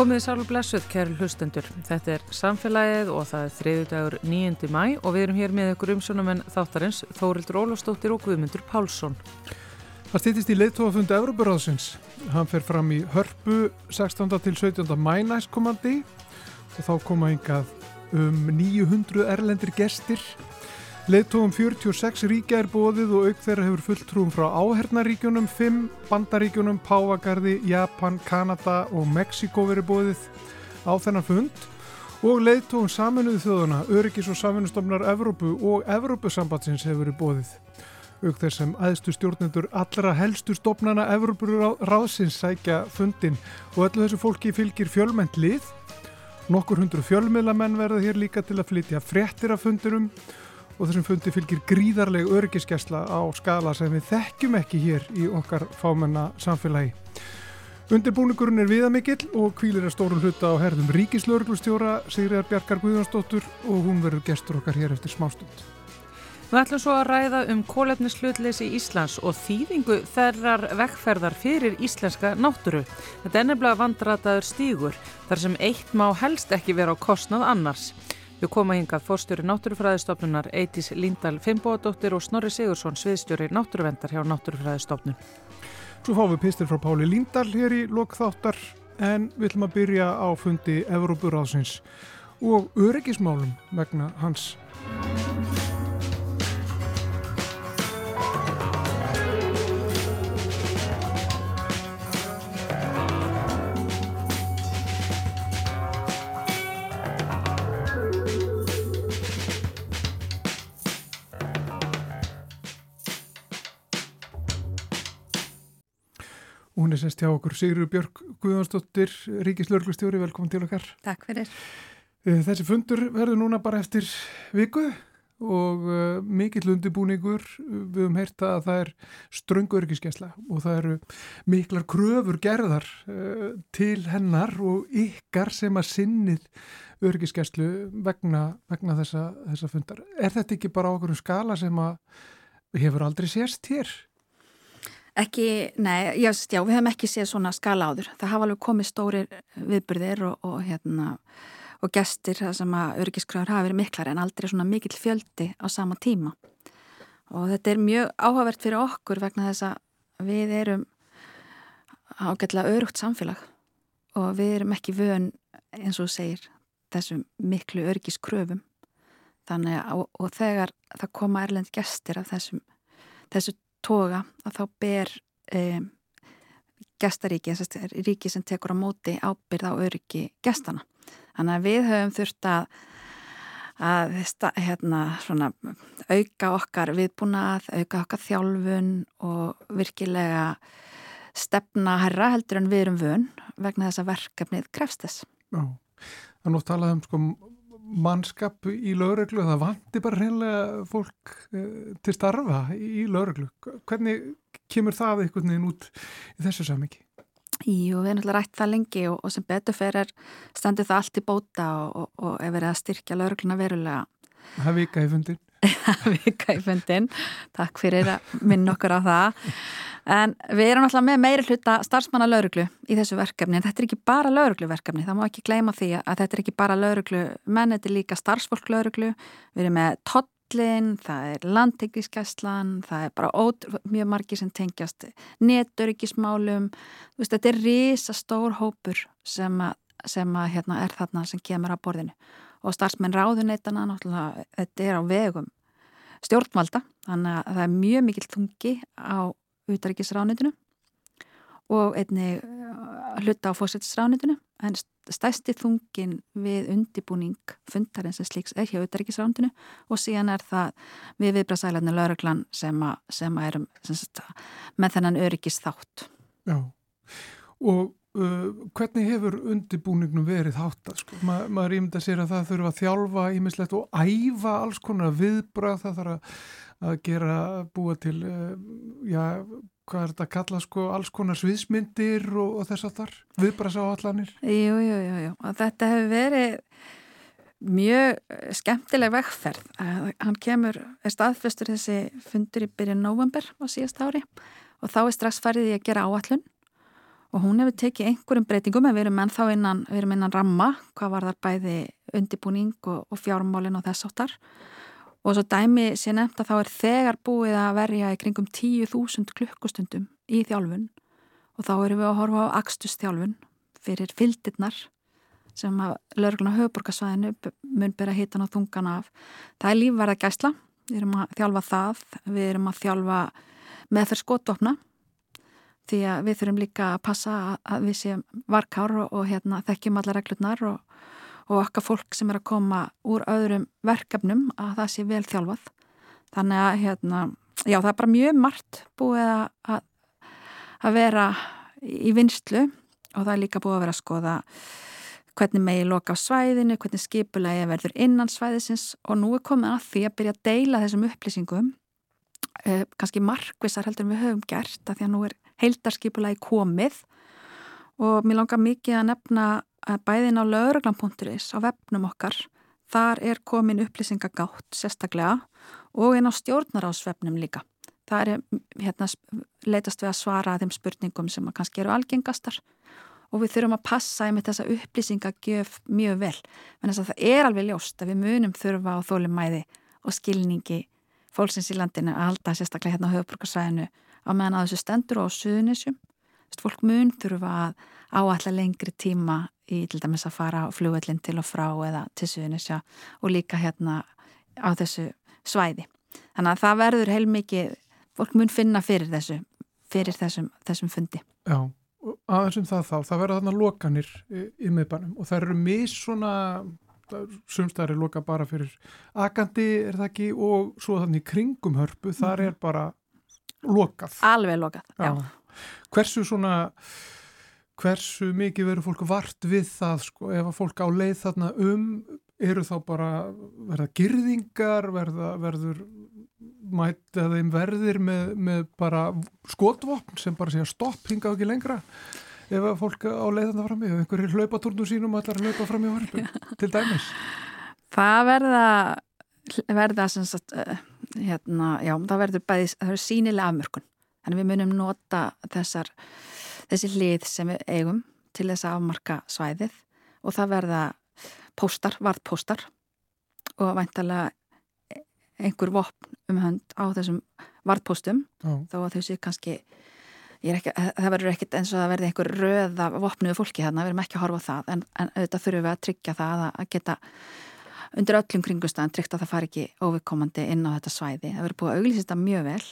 Komiði sálu blessuð, kæru hlustendur. Þetta er samfélagið og það er þriðu dagur 9. mæ og við erum hér með ykkur umsjónumenn þáttarins Þórildur Ólafstóttir og Guðmundur Pálsson. Það stýttist í leittóafundi Európaráðsins. Hann fer fram í hörpu 16. til 17. mænæskomandi og þá koma yngað um 900 erlendir gestir Leðtóum 46 ríkja er bóðið og auk þeirra hefur fulltrúum frá áhernaríkjunum, 5 bandaríkjunum, Pávagarði, Japan, Kanada og Mexiko verið bóðið á þennan fund og leðtóum saminuðu þjóðuna, Öryggis og saminustofnar Evrópu og Evrópusambatsins hefur verið bóðið. Auk þess sem aðstu stjórnendur allra helstu stofnana Evrópuráðsins sækja fundin og öllu þessu fólki fylgir fjölmennt lið. Nokkur hundru fjölmiðlamenn verða hér líka til að flytja fréttir af fundinum og þessum fundi fylgir gríðarleg öryggiskesla á skala sem við þekkjum ekki hér í okkar fámenna samfélagi. Undirbúningurinn er viðamikill og kvílir er stórun hluta á herðum ríkislauglustjóra Sigriðar Bjarkar Guðjónsdóttur og hún verður gestur okkar hér eftir smástund. Við ætlum svo að ræða um kólefnislutleysi Íslands og þýðingu þerrar vekkferðar fyrir íslenska náttúru. Þetta er nefnilega vandrataður stígur þar sem eitt má helst ekki vera á kostnað annars. Við koma hingað fórstjóri Náttúrufræðistofnunar Eitís Líndal Fimboadóttir og Snorri Sigursson sviðstjóri Náttúruvendar hjá Náttúrufræðistofnun. Svo fáum við pistir frá Páli Líndal hér í lokþáttar en við ætlum að byrja á fundi Evrópuráðsins og öryggismálum vegna hans. Hún er semst hjá okkur Sigur Björg Guðjónsdóttir, Ríkislörglustjóri, velkomin til okkar. Takk fyrir. Eh, þessi fundur verður núna bara eftir viku og uh, mikill undibúningur. Við höfum heyrta að það er ströngu örgiskesla og það eru miklar kröfur gerðar uh, til hennar og ykkar sem að sinnið örgiskeslu vegna, vegna þessa, þessa fundar. Er þetta ekki bara okkur um skala sem að hefur aldrei sérst hér? Ekki, nei, já, já, við hefum ekki séð svona skala áður. Það hafa alveg komið stórir viðbyrðir og, og, hérna, og gestir sem að örgiskröður hafa verið miklar en aldrei svona mikill fjöldi á sama tíma. Og þetta er mjög áhugavert fyrir okkur vegna þess að við erum ágætlega örugt samfélag og við erum ekki vön, eins og segir, þessum miklu örgiskröfum. Þannig að, og þegar það koma erlend gestir af þessum, þessu toga að þá ber um, gestaríki, ríki sem tekur á móti ábyrð á öryggi gestana. Þannig að við höfum þurft að, að hérna, svona, auka okkar viðbúnað, auka okkar þjálfun og virkilega stefna herra heldur en við erum vun vegna þess að verkefnið krefst þess. Já, það er nótt talað um sko mannskap í lauruglu, það vanti bara hreinlega fólk uh, til starfa í lauruglu. Hvernig kemur það einhvern veginn út í þessu samiki? Jú, við erum alltaf rætt það lengi og, og sem betur fyrir stendur það allt í bóta og, og, og er verið að styrkja laurugluna verulega. Það vika í fundin. Það vika í fundin. Takk fyrir að minna okkur á það. En við erum alltaf með meiri hluta starfsmanna lauruglu í þessu verkefni en þetta er ekki bara laurugluverkefni, það má ekki gleyma því að þetta er ekki bara lauruglu menn, þetta er líka starfsfólk lauruglu, við erum með tollin, það er landtekiskeslan, það er bara ót, mjög margi sem tengjast neturikismálum, þetta er risa stór hópur sem, að, sem að, hérna, er þarna sem kemur á borðinu og starfsmenn ráðuneytana, náttúrulega þetta er á vegum stjórnvalda, þannig að það er mjög mikill þungi á utaríkisránitinu og einni uh, hluta á fósættisránitinu en stæsti þungin við undibúning fundarinn sem slíks er hjá utaríkisránitinu og síðan er það við sem að, sem að erum sem sagt, með þennan öryggis þátt Já, og uh, hvernig hefur undibúningnum verið þátt að sko? Ma, maður ímynda sér að það þurfa að þjálfa ímislegt og æfa alls konar viðbrað það þarf að að gera, búa til uh, já, hvað er þetta að kalla sko alls konar sviðsmyndir og, og þess að þar, viðbrasa áallanir Jú, jú, jú, jú, og þetta hefur verið mjög skemmtileg vegferð. Hann kemur, er staðfestur þessi fundur í byrjun november á síðast ári og þá er strax farið í að gera áallun og hún hefur tekið einhverjum breytingum en við erum ennþá innan, við erum innan ramma hvað var þar bæði undibúning og, og fjármálin og þess áttar og svo dæmi sé nefnt að þá er þegar búið að verja í kringum 10.000 klukkustundum í þjálfun. Og þá erum við að horfa á axtustjálfun fyrir fyldirnar sem að lögurna höfuborgarsvæðinu mun byrja hitan og þungan af. Það er lífverða gæsla, við erum að þjálfa það, við erum að þjálfa með þær skotvopna því að við þurfum líka að passa að við séum varkár og, og hérna, þekkjum alla reglurnar og, og okkar fólk sem er að koma úr öðrum verkefnum að það sé vel þjálfað. Þannig að hérna, já, það er bara mjög margt búið að, að vera í vinstlu og það er líka búið að vera að skoða hvernig megi loka á svæðinu, hvernig skipulegi verður innan svæðisins og nú er komið að því að byrja að deila þessum upplýsingum eh, kannski markvisar heldur en við höfum gert að því að nú er heildarskipulagi komið og mér langar mikið að nefna að bæðin á lauruglan.is á vefnum okkar þar er komin upplýsingagátt sérstaklega og einn á stjórnarásvefnum líka. Það er hérna, leitast við að svara að þeim spurningum sem kannski eru algengastar og við þurfum að passa einmitt þessa upplýsingagjöf mjög vel. Þess að það er alveg ljóst að við munum þurfa á þólumæði og skilningi fólksins í landinu að halda sérstaklega hérna á höfuborgarsvæðinu á meðan að þessu stendur á suðunisjum. Fólk mun þurfa að áalla lengri tíma í til dæmis að fara á flugvellin til og frá eða til suðunisja og líka hérna á þessu svæði. Þannig að það verður heilmikið, fólk mun finna fyrir þessu, fyrir þessum, þessum fundi. Já, aðeins um það þá, það verður þarna lokanir í, miðbænum og það eru mis svona sumstæðar er loka bara fyrir akandi er það ekki og svo þannig kringum hörpu þar mhm. er bara lokað. Alveg lokað, já. já. Hversu svona, hversu mikið verður fólk vart við það sko ef að fólk á leið þarna um eru þá bara verða girðingar, verða, verður mæta þeim verðir með, með bara skotvopn sem bara segja stopp, hinga ekki lengra ef að fólk á leiðanda fram í og einhverjir hlaupatúrnum sínum allar hlaupa fram í varpu til dæmis Það verða verða sem sagt uh, hérna, já, það verður bæði, það verður sínilega afmörkun. Þannig við munum nota þessar þessi hlið sem við eigum til þess að afmarka svæðið og það verða póstar, varðpóstar og væntalega einhver vopn um hönd á þessum varðpóstum þó að þau séu kannski ekki, það verður ekkit eins og það verði einhver röða vopnuðu fólki þarna, við erum ekki að horfa á það en, en auðvitað þurfum við að tryggja það að geta undir öllum kringustæðan tryggt að það fari ekki óviðkomandi inn á þetta svæði. Það verður búið að auglýsista mjög vel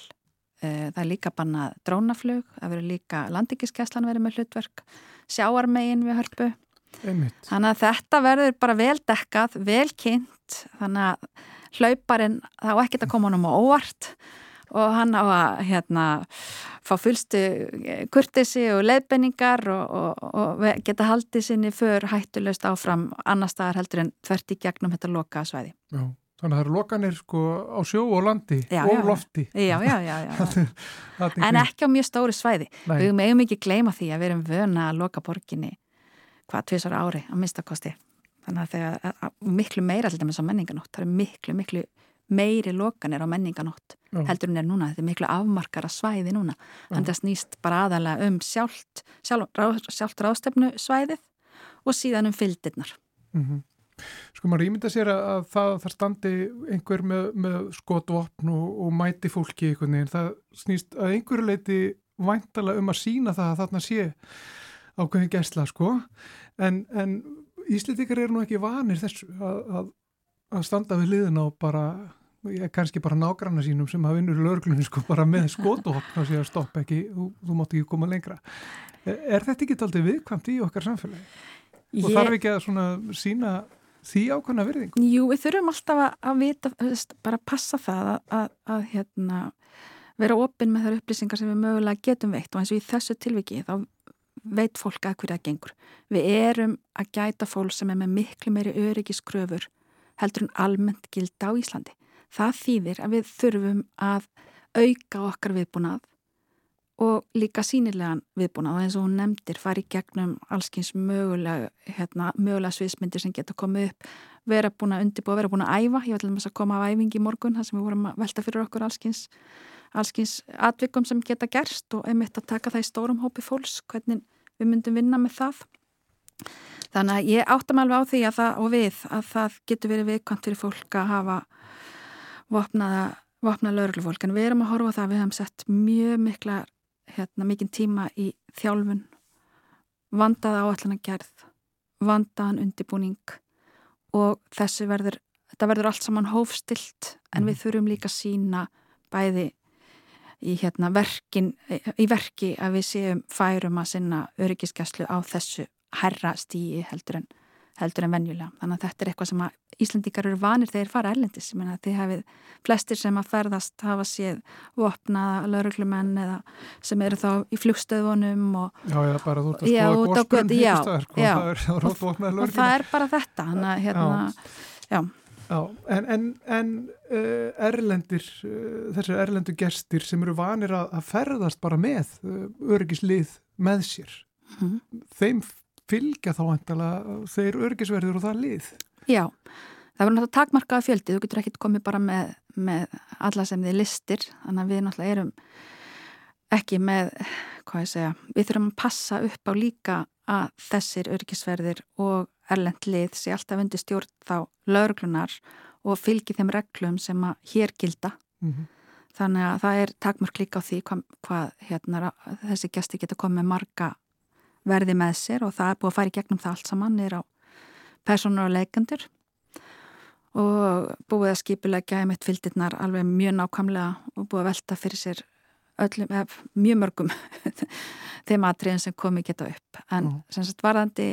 eh, það er líka bannað drónaflug, það verður líka landingiskeslan verið með hlutverk sjáarmegin við hörpu Einmitt. þannig að þetta verður bara vel dekkað, vel kynnt þannig að hlauparinn þá ekkert að koma honum á óvart og hann á að hérna, fá fullstu eh, kurtisi og leiðbenningar og, og, og geta haldið sinni för hættulegst áfram annar staðar heldur en þvert í gegnum þetta loka svæði. Já, þannig að það eru lokanir sko á sjó og landi já, og já, lofti. Já, já, já. já en ekki á mjög stóri svæði. Nei. Við meðum ekki gleyma því að við erum vöna að loka borginni hvað tviðsar ári á minnstakosti. Þannig að það er miklu meira til dæmis á menninganótt. Það er miklu, miklu meiri lokanir á menninganótt Já. heldur hún er núna, þetta er miklu afmarkara svæði núna, þannig að snýst bara aðalega um sjálft, sjálf, sjálft ráðstefnu svæðið og síðan um fyldirnar. Mm -hmm. Sko maður ímynda sér að það þar standi einhver með, með skotvopn og, og mæti fólki einhvern veginn, það snýst að einhverju leiti væntala um að sína það að þarna sé ákveðin gæsla sko, en, en Íslitikar eru nú ekki vanir þessu að, að, að standa við liðin á bara kannski bara nágranna sínum sem hafa vinnur lauruglunni sko bara með skotuhopp og sé að stopp ekki, þú, þú mátt ekki koma lengra er þetta ekki aldrei viðkvæmt í okkar samfélagi? Ég... og þarf ekki að sína því ákvæmna virðingu? Jú, við þurfum alltaf að, vita, bara passa það að, að, að hérna, vera opinn með þar upplýsingar sem við mögulega getum veitt og eins og í þessu tilviki þá veit fólk að hverja það gengur. Við erum að gæta fólk sem er með miklu meiri öryggiskröfur heldur en almennt gilda á Íslandi. Það þýðir að við þurfum að auka okkar viðbúnað og líka sínilegan viðbúnað. Og eins og hún nefndir fari gegnum allskins mögulega, hérna, mögulega sviðsmyndir sem geta komið upp, vera búin að undirbúa, vera búin að æfa, ég var til dæmis að koma af æfingi í morgun þar sem við vorum að velta fyrir okkur allskins, allskins atvikum sem geta gerst og einmitt að taka það í stórum hópi fólks, hvernig við myndum vinna með það. Þannig að ég áttam alveg á því að það og við að það getur verið viðkvæmt fyrir fólk að hafa vopnaða vopna lauruglufólk en við erum að horfa það að við hefum sett mjög mikla hérna, mikinn tíma í þjálfun vandaða áallan að gerð vandaðan undibúning og þessi verður þetta verður allt saman hófstilt en við mhm. þurfum líka sína bæði í, hérna, verkin, í verki að við séum færum að sinna öryggiskeslu á þessu herra stíi heldur en heldur en venjulega. Þannig að þetta er eitthvað sem Íslandíkar eru vanir þegar fara erlendis. Ég meina að þið hafið flestir sem að ferðast hafa séð vopnaða lauruglumenn eða sem eru þá í flugstöðunum og... Já, já, bara þú ert að skoða góðspurn hýrstæðar, sko, já, það er og, og það er bara þetta. Þannig að hérna, já. Já, en, en, en uh, erlendir, uh, þessar erlendu gestir sem eru vanir að, að ferðast bara með uh, örgislið með sér, mm. þeim fylgja þá endala þeir örgisverður og það lið. Já, það verður náttúrulega takmarkaða fjöldi, þú getur ekkert komið bara með, með alla sem þið listir, þannig að við náttúrulega erum ekki með, hvað ég segja, við þurfum að passa upp á líka að þessir örgisverðir og erlend lið sé alltaf undir stjórn þá laurglunar og fylgi þeim reglum sem að hér gilda. Mm -hmm. Þannig að það er takmörk líka á því hvað, hvað hérna, þessi gæsti geta komið marga verði með sér og það er búið að fara í gegnum það allt saman nýra á personur og leikandur og búið að skipilegja í mitt fylgdirnar alveg mjög nákvæmlega og búið að velta fyrir sér öllum, mjög mörgum þeim aðtriðin sem komi geta upp. En mm. sem sagt varðandi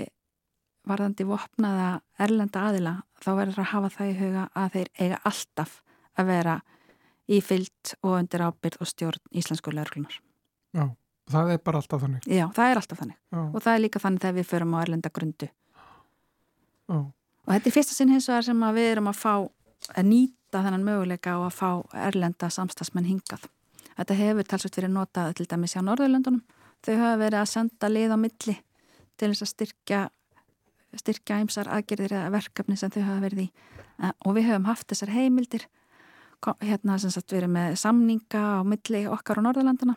varðandi vopnaða erlenda aðila þá verður að hafa það í huga að þeir eiga alltaf að vera í fyllt og undir ábyrð og stjórn íslensku lörglunar Já Það er bara alltaf þannig? Já, það er alltaf þannig. Já. og það er líka þannig þegar við förum á erlenda grundu. Já. og þetta er fyrsta sinn hins vegar sem við erum að fá að nýta þennan möguleika og að fá erlenda samstagsmenn hingað. Þetta hefur talsveit verið notað til dæmis á Norðurlöndunum. Þau hafa verið að senda lið á milli til þess að styrkja styrkja eimsar aðgerðir eða verkefni sem þau hafa verið í. Eh, og við höfum haft þessar heimildir. Hérna sem sagt verið með samninga á milli okkar á Norðurlanduna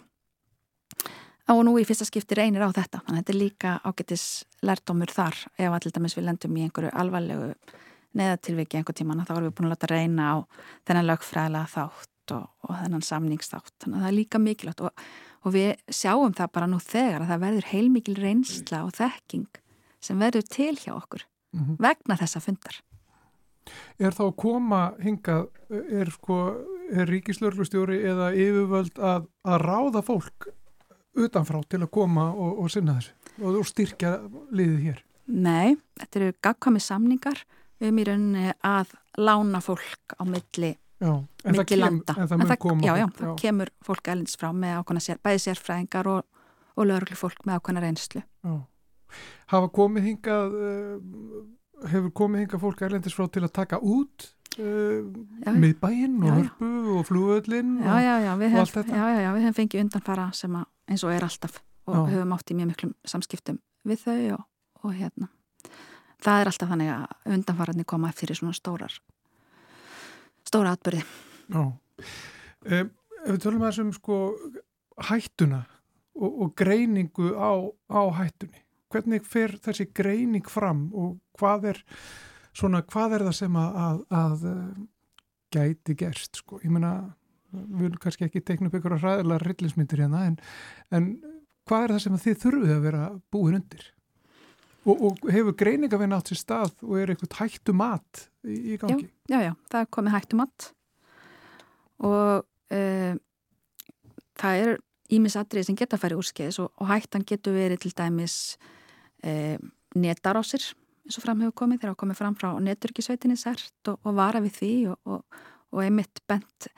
og nú í fyrsta skipti reynir á þetta þannig að þetta er líka ágættis lærdomur þar. Ef allir dæmis við lendum í einhverju alvarlegu neðatilviki einhver tíman þá erum við búin að láta reyna á þennan lögfræðilega þátt og, og þennan samningsþátt. Þannig að það er líka mikilvægt og, og við sjáum það bara nú þegar að það verður heilmikil reynsla og þekking sem verður til hjá okkur mm -hmm. vegna þessa fundar. Er þá koma hingað, er sko er ríkislörglustjóri eða yfirvöld að, að ráða fólk utanfrá til að koma og, og sinna þessu og styrkja liðið hér? Nei, þetta eru gagkvæmi samningar um í rauninni að lána fólk á milli, já, milli kem, landa. En það, en það, já, já, það kemur fólk elins frá með ákvæmna sér, bæði sérfræðingar og, og lögurli fólk með ákvæmna reynslu. Hafa komið hingað, uh, hefur komið hingað fólk erlendis frá til að taka út uh, miðbæinn og hörpu og flúöðlinn og, og allt þetta? Já, já, já, við hefum fengið undanfara sem að eins og er alltaf og Já. höfum átt í mjög miklum samskiptum við þau og, og hérna. Það er alltaf þannig að undanfararni koma fyrir svona stórar stóra atbyrði Já. Um, Ef við tölum að þessum sko hættuna og, og greiningu á, á hættunni. Hvernig fer þessi greining fram og hvað er svona hvað er það sem að, að, að eh, gæti gerst sko, ég menna við viljum kannski ekki teikna upp einhverja ræðilega rillinsmyndir hérna en, en hvað er það sem þið þurfuð að vera búin undir? Og, og hefur greininga við nátt sér stað og er eitthvað hættu mat í, í gangi? Já, já, já, það er komið hættu mat. Og uh, það er ímisatrið sem geta að færi úrskeiðis og, og hættan getur verið til dæmis uh, netarásir eins og fram hefur komið. Þegar það komið fram frá neturkisveitinni sært og, og vara við því og einmitt bent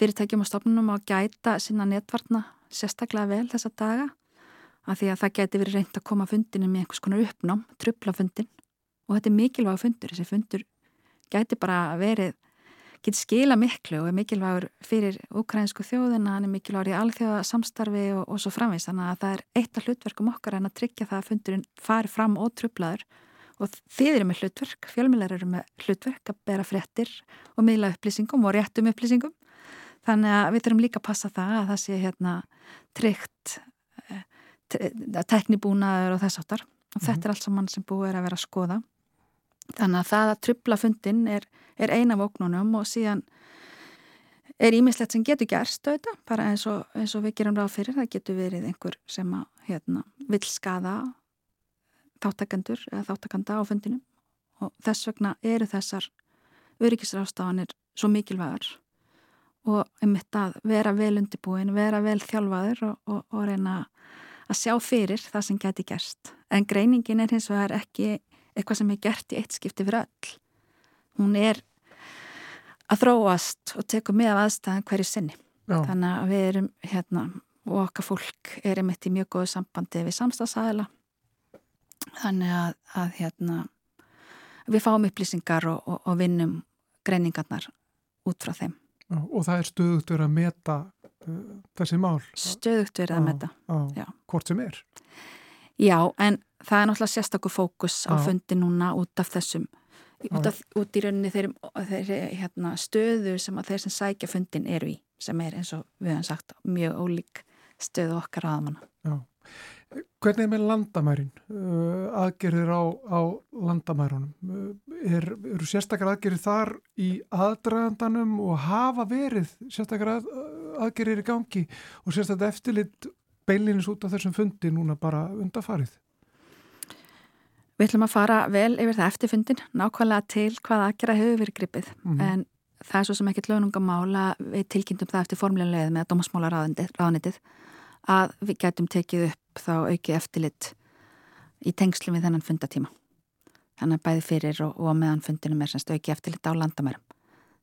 fyrirtækjum og stofnunum að gæta sinna netvarna sérstaklega vel þessa daga af því að það gæti verið reynd að koma fundinu með einhvers konar uppnám, trubla fundin og þetta er mikilvæg fundur, þessi fundur gæti bara verið geti skila miklu og er mikilvægur fyrir ukrainsku þjóðina, hann er mikilvægur í alþjóða samstarfi og, og svo framvegst þannig að það er eitt af hlutverkum okkar en að tryggja það að fundurinn fari fram og trublaður og þið eru með hlutverk, fjölmjölar eru með hlutverk að bera fréttir og miðla upplýsingum og réttum upplýsingum Þannig að við þurfum líka að passa það að það sé hérna tryggt, eh, teknibúnaður og þess áttar og þetta mm -hmm. er allt saman sem búið er að vera að skoða. Þannig að það að trubla fundin er, er eina vóknunum og síðan er ímislegt sem getur gerst auðvitað, bara eins og, eins og við gerum ráð fyrir, það getur verið einhver sem að hérna, vil skada þáttakandur eða þáttakanda á fundinum. Og þess vegna eru þessar öryggisrástafanir svo mikilvægar og einmitt að vera vel undirbúin, vera vel þjálfaður og, og, og reyna að sjá fyrir það sem geti gerst. En greiningin er hins vegar ekki eitthvað sem er gert í eitt skipti fyrir öll. Hún er að þróast og teku með af aðstæðan hverju sinni. Já. Þannig að við erum hérna og okkar fólk er einmitt í mjög góðu sambandi við samstagsæðila. Þannig að, að hérna við fáum upplýsingar og, og, og vinnum greiningarnar út frá þeim. Og það er stöðugt verið að meta uh, þessi mál? Stöðugt verið að meta, já. Hvort sem er? Já, en það er náttúrulega sérstaklega fókus á fundi núna út af þessum út, af, út í rauninni þeir, þeir hérna, stöðu sem að þeir sem sækja fundin eru í, sem er eins og við hefum sagt mjög ólík stöðu okkar aðmanna. Já. Hvernig er með landamærin, uh, aðgerðir á, á landamærunum? Uh, er, eru sérstakar aðgerðir þar í aðdragandanum og hafa verið sérstakar að, aðgerðir í gangi og sérstakar eftirlit beilinins út af þessum fundi núna bara undafarið? Við ætlum að fara vel yfir það eftir fundin, nákvæmlega til hvað aðgerða hefur verið gripið, mm -hmm. en það er svo sem ekki lögnungamála við tilkynntum það eftir formlega leið með dómasmála ráðnitið að við getum tekið upp þá auki eftirlit í tengslum við þennan fundatíma. Þannig að bæði fyrir og, og meðan fundinum er semst auki eftirlit á landamærum.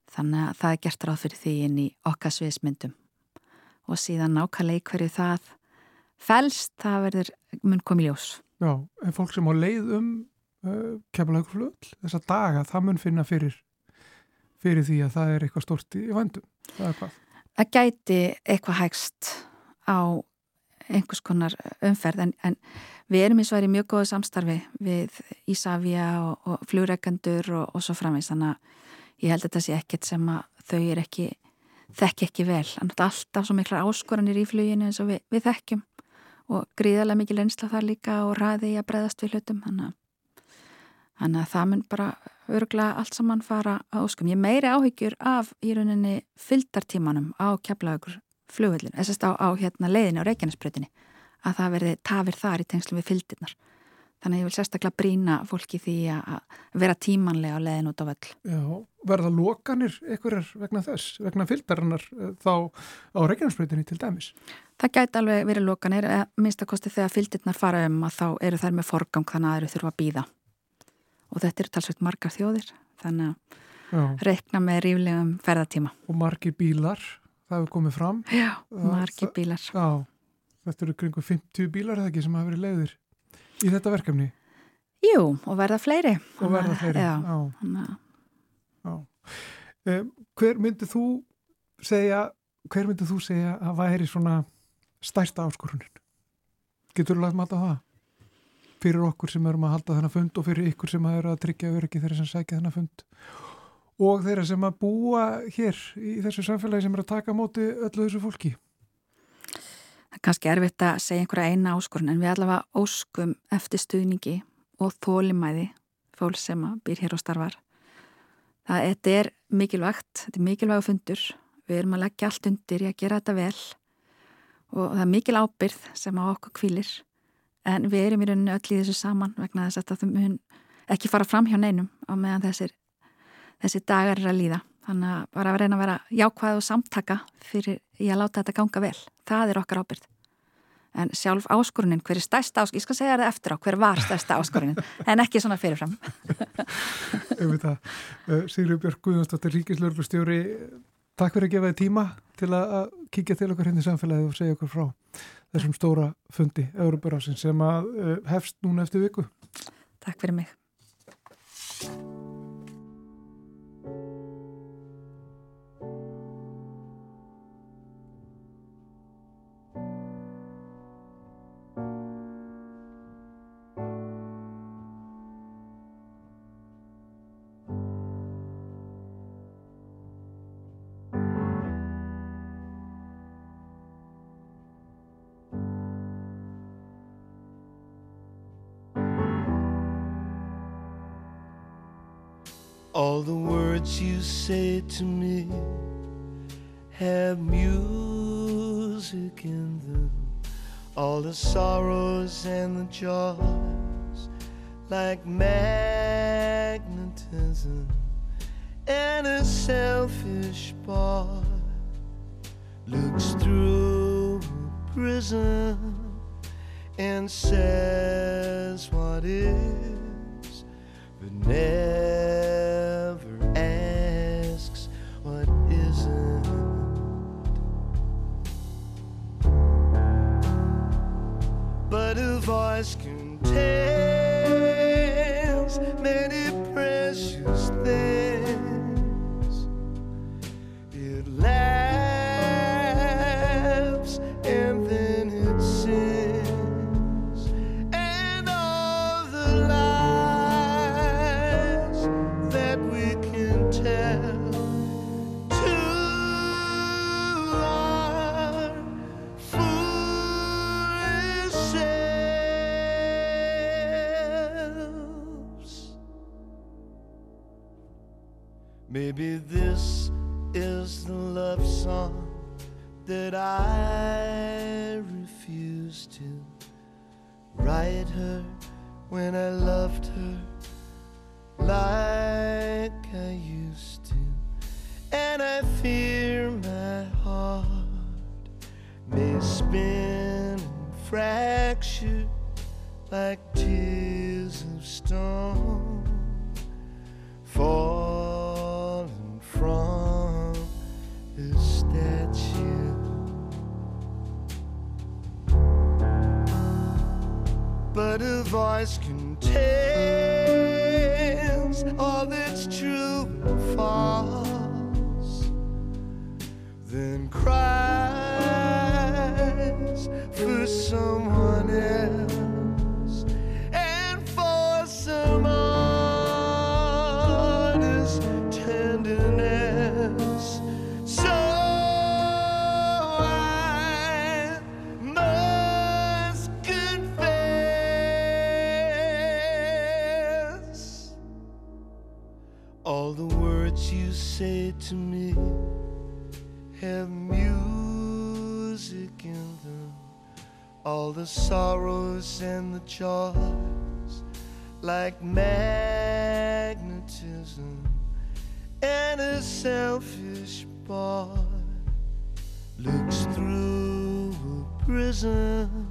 Þannig að það er gert ráð fyrir því inn í okkar sviðismyndum. Og síðan nákvæmlega hverju það fælst, það verður mun komið ljós. Já, en fólk sem á leið um uh, kemlaugflöll þessa daga, það mun finna fyrir, fyrir því að það er eitthvað stort í vandum. Það er hvað? Það gæti eitthvað hægst á einhvers konar umferð en, en við erum eins og verið mjög góðu samstarfi við Ísafja og, og fljóreikandur og, og svo framvegs þannig að ég held að þetta sé ekkert sem að þau er ekki, þekki ekki vel. Alltaf svo miklar áskoranir í fluginu eins og við, við þekkjum. Og gríðarlega mikið lensla þar líka og ræði í að breyðast við hlutum. Þannig að það mun bara örgla allt saman fara á óskum. Ég meiri áhyggjur af í rauninni fylgdartímanum á keflaugur flugvöldin, þessast á, á hérna, leiðinu á Reykjanesbröðinni að það verði tafir þar í tengslum við fylgdirnar. Þannig að ég vil sérstaklega brína fólki því að vera tímanlega á leiðin út á völl. Já, verða lokanir einhverjar vegna þess, vegna fylgdarinnar eh, þá á Reykjanesbröðinni til dæmis? Það gæti alveg verið lokanir, minnst að kosti þegar fylgdirnar fara um að þá eru þær með forgang þannig að eru þurfa að býða. Og þetta eru talsveit margar þjóðir, þannig að reikna með ríflegum ferðartíma. Og margir bílar það hefur komið fram Já, margi bílar Já, þetta eru kringu 50 bílar eða ekki sem hafa verið leiðir í þetta verkefni Jú, og verða fleiri og verða fleiri Já, Já. Já. Um, Hver myndið þú segja hver myndið þú segja að væri svona stærsta áskorunin Getur þú lagt mat á það? Fyrir okkur sem erum að halda þennan fund og fyrir ykkur sem er að tryggja öryggi þeirra sem sækja þennan fund og þeirra sem að búa hér í þessu samfélagi sem er að taka móti öllu þessu fólki? Það er kannski erfitt að segja einhverja eina áskorun en við allavega óskum eftir stuðningi og þólimæði fólk sem býr hér og starfar. Það er mikilvægt, þetta er mikilvæg fundur, við erum að leggja allt undir í að gera þetta vel og það er mikil ábyrð sem á okkur kvílir en við erum í rauninu öll í þessu saman vegna þess að það mun ekki fara fram hjá neinum á meðan þessir þessi dagar er að líða. Þannig að bara að reyna að vera jákvæð og samtaka fyrir í að láta þetta ganga vel. Það er okkar ábyrð. En sjálf áskorunin, hver er stærsta áskorunin? Ég skal segja það eftir á, hver var stærsta áskorunin? En ekki svona fyrirfram. Ég veit það. Uh, Sigurður Björg Guðjónsdóttir, Ríkislörgustjóri, takk fyrir að gefa þið tíma til að kíkja til okkar hérna í samfélagið og segja okkur frá þessum stóra fundi, Európarásinn, sem að uh, hefst núna eftir viku. Takk fyrir mig. Words you say to me have music in them. All the sorrows and the joys, like magnetism, and a selfish boy looks through a prism and says what is, but never joys, like magnetism, and a selfish boy looks through a prism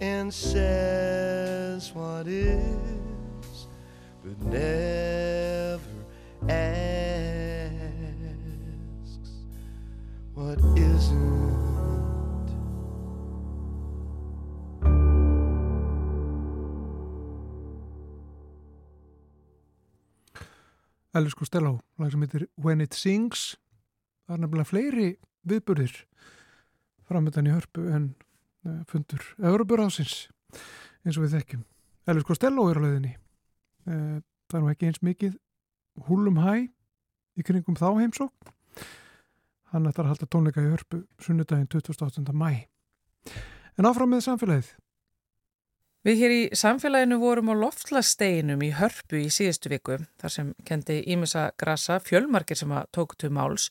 and says what is, but never asks what isn't. Elvis Costello, lag sem heitir When It Sings. Það er nefnilega fleiri viðburðir framöndan í hörpu en uh, fundur Európuráðsins eins og við þekkjum. Elvis Costello er á leiðinni. Uh, það er nú ekki eins mikið húlum hæ í kringum þá heimsók hann ætlar að halda tónleika í hörpu sunnudaginn 28. mæ en áfram með samfélagið Við hér í samfélaginu vorum á loftlasteginum í hörpu í síðustu viku þar sem kendi Ímessa Grasa fjölmarkir sem að tóku til máls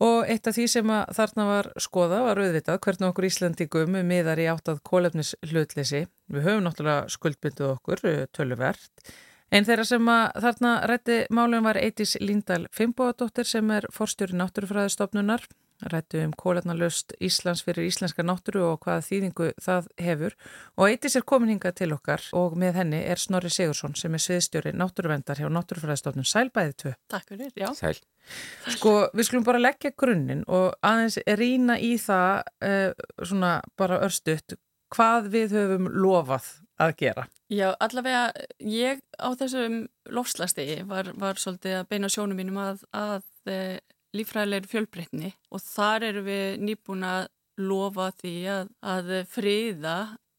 og eitt af því sem að þarna var skoða var auðvitað hvernig okkur Íslandingum miðar í áttað kólefnis hlutleysi. Við höfum náttúrulega skuldbynduð okkur töluvert. Einn þeirra sem að þarna rætti málun var Eitis Líndal Fimboadóttir sem er forstjóri náttúrufræðistofnunar rættu um kólarnalöst Íslands fyrir íslenska náttúru og hvaða þýðingu það hefur og Eitis er komin hingað til okkar og með henni er Snorri Sigursson sem er sviðstjóri náttúruvendar hjá Náttúrufræðistofnun Sælbæði 2. Takk fyrir, já. Sæl. Sko, við skulum bara leggja grunninn og aðeins rýna í það uh, svona bara örstuðt hvað við höfum lofað að gera. Já, allavega ég á þessum lofslastegi var, var svolítið að beina sjónum mínum að, að lífræðilegri fjölbreytni og þar eru við nýbúin að lofa því að, að friða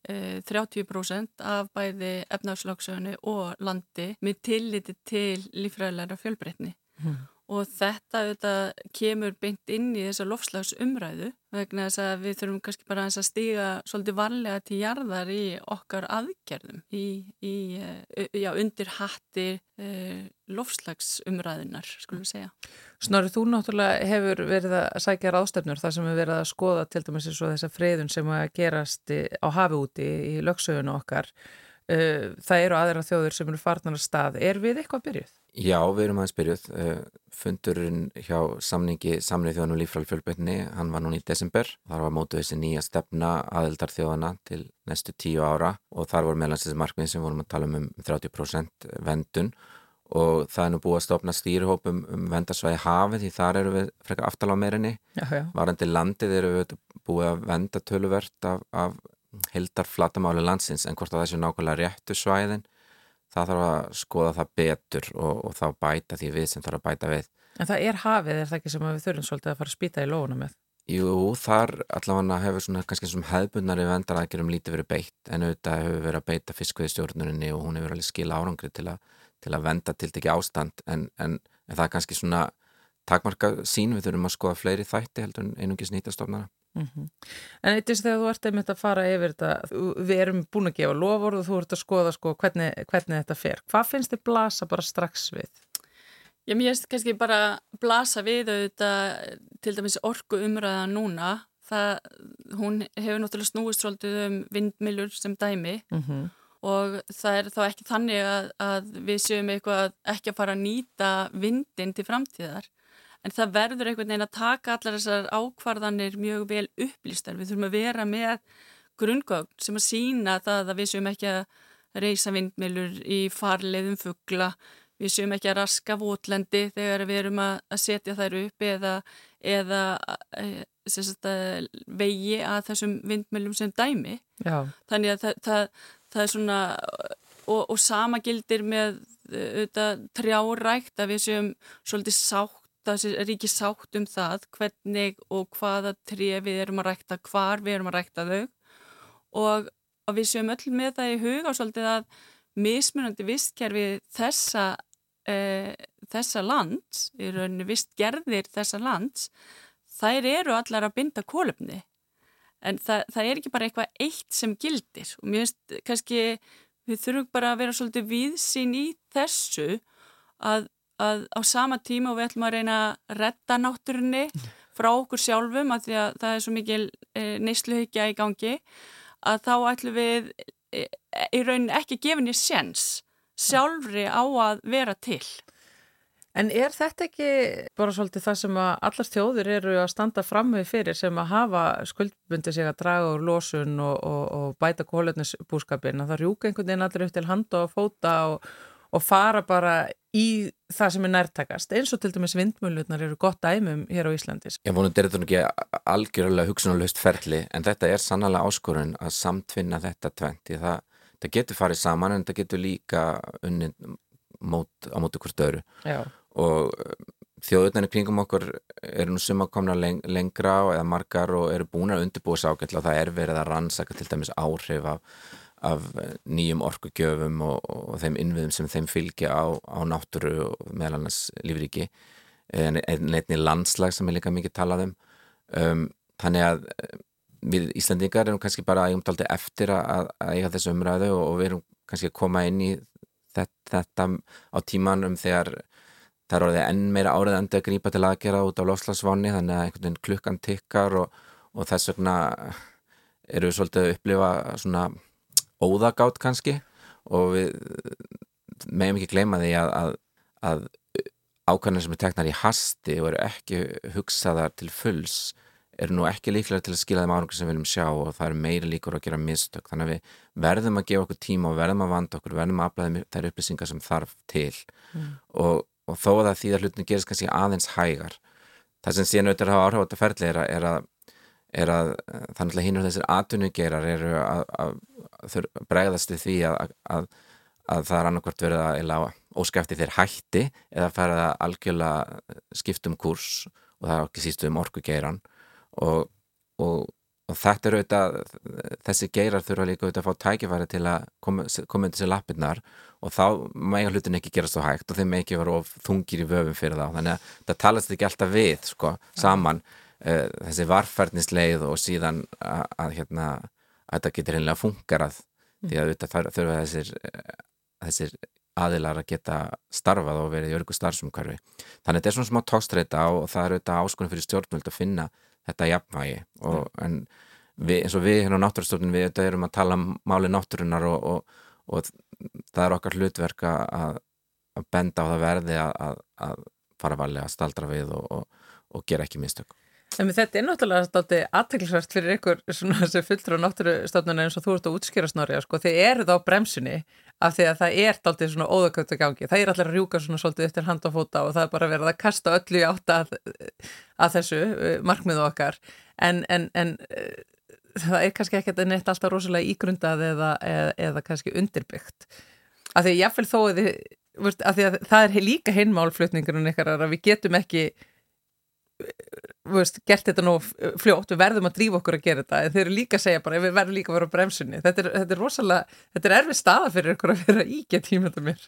e, 30% af bæði efnafslagsögnu og landi með tilliti til lífræðilegra fjölbreytni. Mm. Og þetta auðvitað kemur beint inn í þessa lofslags umræðu vegna þess að við þurfum kannski bara að stiga svolítið varlega til jarðar í okkar aðgerðum í, í eh, já, undir hatti eh, lofslagsumræðunar, skulum við segja. Snorri, þú náttúrulega hefur verið að sækja ráðstefnur þar sem hefur verið að skoða til dæmis eins og þessa friðun sem að gerast á hafi úti í lögsögunu okkar. Eh, það eru aðra þjóður sem eru farnar að stað. Er við eitthvað byrjuð? Já, við erum aðeins byrjuð. Eh, fundurinn hjá samningi samnið þjóðanum lífræl fjölbyrni, hann var núna í desember. Þar var mótuð þessi nýja stefna aðeldar þjóðana til næstu tíu ára og þar voru meðlans þessi markmið sem vorum að tala um um 30% vendun og það er nú búið að stopna stýrihópum um vendarsvæði hafið því þar eru við frekar aftal á meirinni. Varandi landið eru við búið að venda töluvert af, af heldar flatamáli landsins en hvort að þessu nákvæmlega réttu svæðin það þarf að skoða það betur og, og þá bæta því við sem þarf að bæta við. En það er hafið, er það ekki sem við þurfum svolítið að fara að spýta í lóuna með? Jú, þar allavega hefur svona kannski svona hefðbundnari vendaraðgerum lítið verið beitt en auðvitað hefur verið að beita fiskveið stjórnurinni og hún hefur alveg skila árangri til, a, til að venda til ekki ástand en, en, en það er kannski svona takmarka sín við þurfum að skoða fleiri þætti heldur en einungis nýtastofnara. Mm -hmm. En eitthvað þegar þú ert einmitt að fara yfir þetta, við erum búin að gefa lofur og þú ert að skoða sko hvernig, hvernig þetta fer. Hvað finnst þið blasa bara strax við? Já, mér finnst kannski bara blasa við auðvitað til dæmis orgu umræða núna. Það, hún hefur náttúrulega snúist svolítið um vindmilur sem dæmi mm -hmm. og það er þá ekki þannig að, að við séum eitthvað ekki að fara að nýta vindin til framtíðar en það verður einhvern veginn að taka allar þessar ákvarðanir mjög vel upplýstar. Við þurfum að vera með grungögn sem að sína það að við séum ekki að reysa vindmilur í farleiðum fuggla, við séum ekki að raska votlendi þegar við erum að setja þær upp eða, eða e, sagt, vegi að þessum vindmilum sem dæmi. Já. Þannig að það, það, það er svona, og, og sama gildir með auðvitað trjárækt að við séum svolítið sátt það er ekki sátt um það hvernig og hvaða tref við erum að rækta, hvar við erum að rækta þau. Og að við séum öll með það í huga svolítið að mismunandi vistkerfi þessa, e, þessa land, í rauninu vistgerðir þessa land, þær eru allar að binda kólöfni en það, það er ekki bara eitthvað eitt sem gildir. Og mér finnst kannski við þurfum bara að vera svolítið viðsýn í þessu að að á sama tíma og við ætlum að reyna að retta náttúrunni frá okkur sjálfum að því að það er svo mikil e, neysluhyggja í gangi að þá ætlum við e, í raunin ekki gefinni séns sjálfri á að vera til. En er þetta ekki bara svolítið það sem að allar þjóður eru að standa fram með fyrir sem að hafa skuldbundi sig að draga úr losun og, og, og bæta kólöfnisbúskapin að það rjúka einhvern veginn allir upp til handa og fóta og, og fara bara í það sem er nærtakast eins og til dæmis vindmjölunar eru gott dæmum hér á Íslandis. Ég vonu þetta er þetta ekki algjörlega hugsunarlaust ferli en þetta er sannlega áskorun að samtvinna þetta tventi það, það getur farið saman en það getur líka unni mót, á mótu hvort öru Já. og um, þjóðutnarnir kringum okkur eru nú suma komna leng, lengra eða margar og eru búin að undirbúa sákell og það er verið að rannsaka til dæmis áhrif af af nýjum orkugjöfum og, og þeim innviðum sem þeim fylgja á, á náttúru og meðal annars lífriki en einni landslag sem er líka mikið talað um. Um, þannig að eh, við Íslandingar erum kannski bara umtaldi eftir að, að eiga þessu umræðu og, og við erum kannski að koma inn í þetta, þetta á tímanum þegar það er orðið enn meira árið enda að grípa til aðgera út á lofslagsváni þannig að einhvern veginn klukkan tikkar og, og þess vegna eru við svolítið að upplifa svona óðagátt kannski. Og við meðum ekki gleyma því að, að, að ákvæmlega sem er teknar í hasti og eru ekki hugsaðar til fulls eru nú ekki líklega til að skila þeim árangur sem við viljum sjá og það eru meiri líkur að gera mistök. Þannig að við verðum að gefa okkur tíma og verðum að vanda okkur, verðum að aflæða þær upplýsingar sem þarf til. Mm. og, og þó að því að hlutin gerist kannski aðeins hægar það sem síðan auðvitað hafa áhrif á þetta ferli er að, er að er að þannig að hinn og þessir atvinnugerar eru að, að, að bregðast við því að, að það er annarkvært verið að óskæfti þeir hætti eða fara að algjörlega skiptum kurs og það er ekki sístu um orkugeiran og, og, og þetta er auðvitað, þessi geirar þurfa líka auðvitað að fá tækifæri til að koma, koma undir sér lappirnar og þá mega hlutin ekki gerast svo hægt og þeim ekki vera of þungir í vöfum fyrir þá. Þannig að það talast ekki alltaf við sko, saman uh, þessi varfærnisleið og síðan að, að hérna, að þetta getur einlega fungerað mm. því að auðvitað þurfa þessir, uh, þessir aðilar að geta starfað og verið í örgu starfsumkvarfi. Þannig að þetta er svona smá tókstreita og það er auðvitað áskonum fyrir stjórnvöld að finna þetta jafnvægi og en við, eins og við hérna á náttúrstofnun við auðvitað erum að tala um máli náttúrunar og, og, og það er okkar hlutverk að, að benda á það verði að, að fara valið að staldra við og, og gera ekki mistök. En þetta er náttúrulega státti aðteglisvært fyrir ykkur sem fulltrú á náttúrustofnuna eins og þú ert að útskýra snorja, sko, þið eruð á bremsunni af því að það er dáltið svona óðaköpt að gangi. Það er allir að rjúka svona svolítið eftir hand og fóta og það er bara verið að kasta öllu í átta að, að þessu uh, markmiðu okkar. En, en, en uh, það er kannski ekki að neitt alltaf rosalega ígrundað eða, eða, eða kannski undirbyggt. Af því að jáfnveil þó að, að, að það er líka hinmálflutningunum ykkar að við getum ekki veist, gert þetta nú fljótt, við verðum að drífa okkur að gera þetta en þeir eru líka að segja bara, við verðum líka að vera á bremsunni. Þetta er, þetta er rosalega, þetta er erfið staða fyrir ykkur að vera í gett tímönda mér.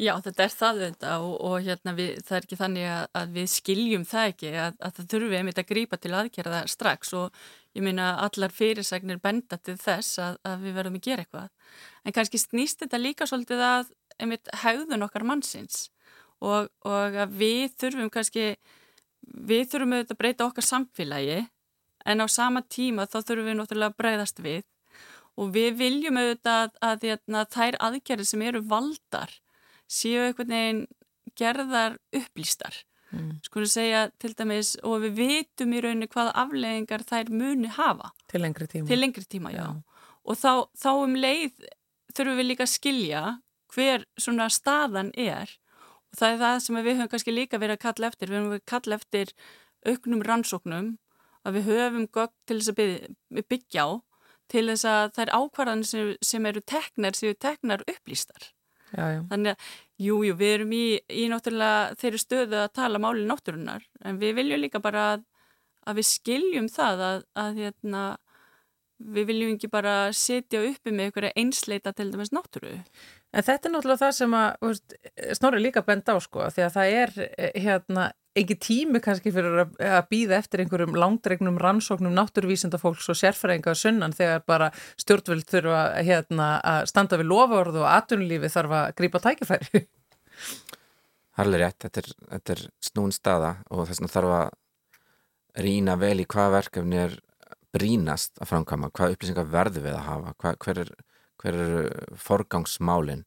Já, þetta er það þetta og, og hérna við, það er ekki þannig að, að við skiljum það ekki, að, að það þurfum við einmitt að grípa til aðgerða strax og ég meina allar fyrirsagnir benda til þess að, að við verðum að gera eitthvað. En kannski snýst þetta líka svolítið að einmitt haugðun okkar mannsins og, og að við þurfum kannski við þurfum auðvitað að breyta okkar samfélagi en á sama tíma þá þurfum við náttúrulega að breyðast við og við viljum auðvitað að, að, að, að þær aðgerði sem eru valdar séu einhvern veginn gerðar upplýstar mm. sko að segja til dæmis og við vitum í rauninni hvaða afleggingar þær muni hafa til lengri tíma, til lengri tíma já. Já. og þá, þá um leið þurfum við líka að skilja hver svona staðan er og það er það sem við höfum kannski líka verið að kalla eftir, við höfum verið að kalla eftir auknum rannsóknum að við höfum gögn til þess að byggja á til þess að það er ákvarðan sem, sem eru teknar sem eru teknar upplýstar já, já. þannig að jújú jú, við erum í, í náttúrulega þeirri stöðu að tala máli náttúrunar en við viljum líka bara að, að við skiljum það að, að hérna, við viljum ekki bara setja uppi með einhverja einsleita til dæmis náttúru En þetta er náttúrulega það sem að snorri líka bend á sko því að það er eh, hérna ekki tími kannski fyrir að, býða eftir einhverjum langdregnum rannsóknum náttúruvísindafólks og sérfræðinga sunnan þegar bara stjórnvöld þurfa hérna, að standa við lofavörð og atunlífi þarf að grípa tækifæri. Harlega rétt, þetta er, þetta er snún staða og þess vegna þarf að rína vel í hvað verkefni er brínast að framkama, hvað upplýsingar verður við að hafa, hvað, hver er hver eru forgangsmálin?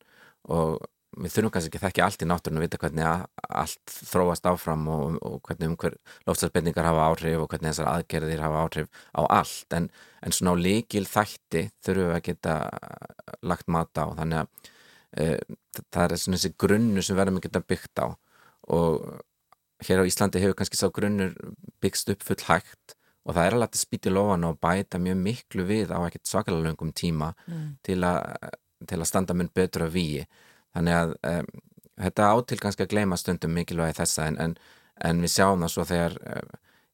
Og við þurfum kannski ekki þekki allt í náttúrun að vita hvernig allt þróast áfram og, og hvernig um hver lofstafsbendingar hafa áhrif og hvernig þessar aðgerðir hafa áhrif á allt. En, en svona á líkil þætti þurfum við að geta lagt mat á. Þannig að e, það er svona þessi grunnu sem verðum að geta byggt á. Og hér á Íslandi hefur kannski sá grunnur byggst upp full hægt og það er alveg að spýti lofan og bæta mjög miklu við á ekkert svakalega löngum tíma mm. til, a, til að standa mun betur að víi þannig að um, þetta átil kannski að gleyma stundum mikilvægi þessa en, en, en við sjáum það svo þegar um,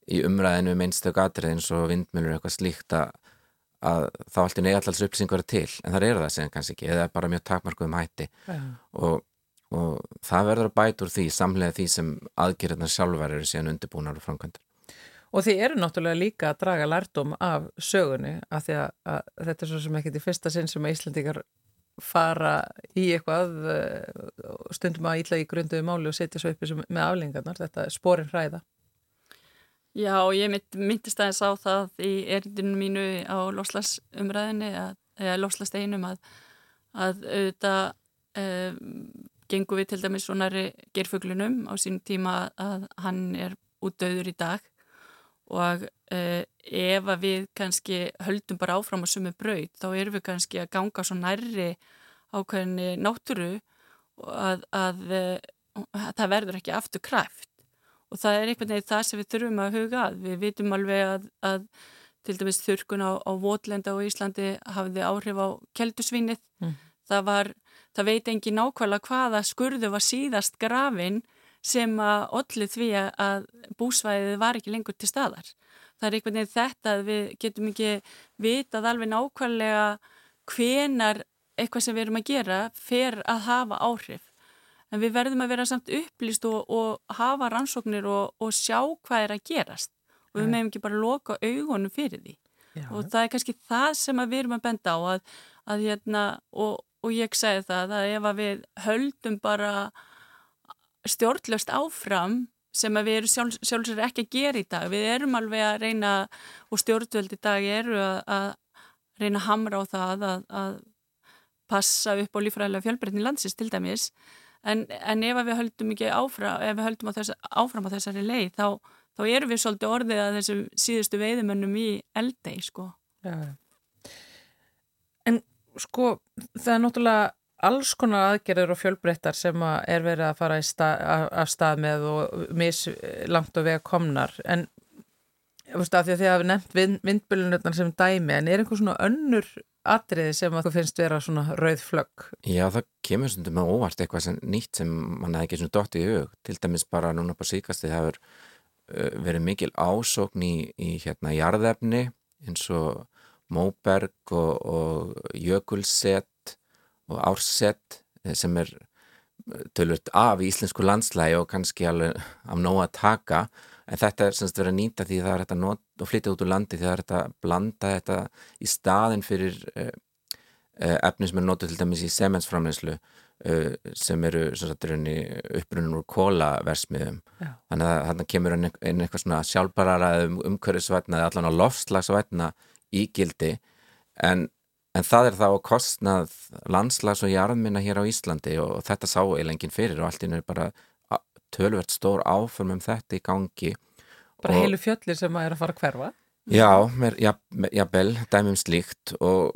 í umræðinu um einstök atrið eins og vindmjölur eitthvað slíkt að, að þá allt í neðallals upplýsingur er til en það eru það sem kannski ekki eða bara mjög takmarkuðum hætti yeah. og, og það verður að bæta úr því samlega því sem aðgerðarnar sjálfur eru síðan undirbúnar og framkvæmdur Og þið eru náttúrulega líka að draga lærdom af sögunni af því að, að þetta er svo sem ekki til fyrsta sinn sem að Íslandikar fara í eitthvað eh, stundum að ítla í grunduðu máli og setja svo uppi með aflengarnar, þetta er sporin hræða. Já ég mynd, myndist aðeins á það í erindinu mínu á loslasumræðinni eða loslasteinum að, að auðvitað um, gengum við til dæmis svonari gerfuglunum á sín tíma að hann er út döður í dag og uh, ef að við kannski höldum bara áfram á sumu braut þá erum við kannski að ganga svo nærri ákveðinni náttúru að, að, að, að það verður ekki aftur kræft. Og það er einhvern veginn það sem við þurfum að huga að. Við vitum alveg að til dæmis þurkun á, á Vótlenda og Íslandi hafiði áhrif á keldusvinnið mm. það var, það veit engin nákvæmlega hvaða skurðu var síðast grafin sem að allir því að búsvæðið var ekki lengur til staðar. Það er einhvern veginn þetta að við getum ekki vitað alveg nákvæmlega hvenar eitthvað sem við erum að gera fer að hafa áhrif. En við verðum að vera samt upplýst og, og hafa rannsóknir og, og sjá hvað er að gerast. Og við meðum ekki bara loka augunum fyrir því. Já. Og það er kannski það sem við erum að benda á að, að hérna, og, og ég segi það að ef að við höldum bara stjórnlöst áfram sem við erum sjálf, sjálfsögur ekki að gera í dag. Við erum alveg að reyna og stjórnvöld í dag eru að, að reyna að hamra á það að, að passa upp á lífræðilega fjölbreytni landsins til dæmis en, en ef við höldum ekki áfram, ef við höldum á þess, áfram á þessari leið þá, þá erum við svolítið orðið að þessum síðustu veiðumönnum í eldei sko. Já. En sko það er náttúrulega alls konar aðgerður og fjölbreyttar sem er verið að fara stað, af stað með og mislangt og vega komnar en veist, því að þið hafi nefnt vind, vindbölunutnar sem dæmi en er einhver svona önnur atriði sem að þú finnst vera svona rauð flögg? Já það kemur svona með óvart eitthvað sem nýtt sem mann hefði ekki svona dótt í hug til dæmis bara núna på síkasti það hefur uh, verið mikil ásókn í, í hérna jarðefni eins og móberg og, og jökulsett og ársett eh, sem er eh, tölvört af íslensku landslægi og kannski alveg af nóg að taka. En þetta er semst verið að nýta því það er þetta not, og flytja út úr landi því það er þetta blanda þetta í staðin fyrir uh, efni sem er notið til dæmis í semensframleyslu uh, sem eru uppbrunnin úr kólaversmiðum þannig að þarna kemur inn eitthvað svona sjálfbarara um, umhverfisvætna eða allan á lofslagsvætna ígildi. En En það er þá kostnað landslags og jarðminna hér á Íslandi og þetta sá eilengin fyrir og allt inn er bara tölvert stór áform um þetta í gangi. Bara og, heilu fjöllir sem að er að fara að hverfa? Já, mér, já, já bel, dæmum slíkt og,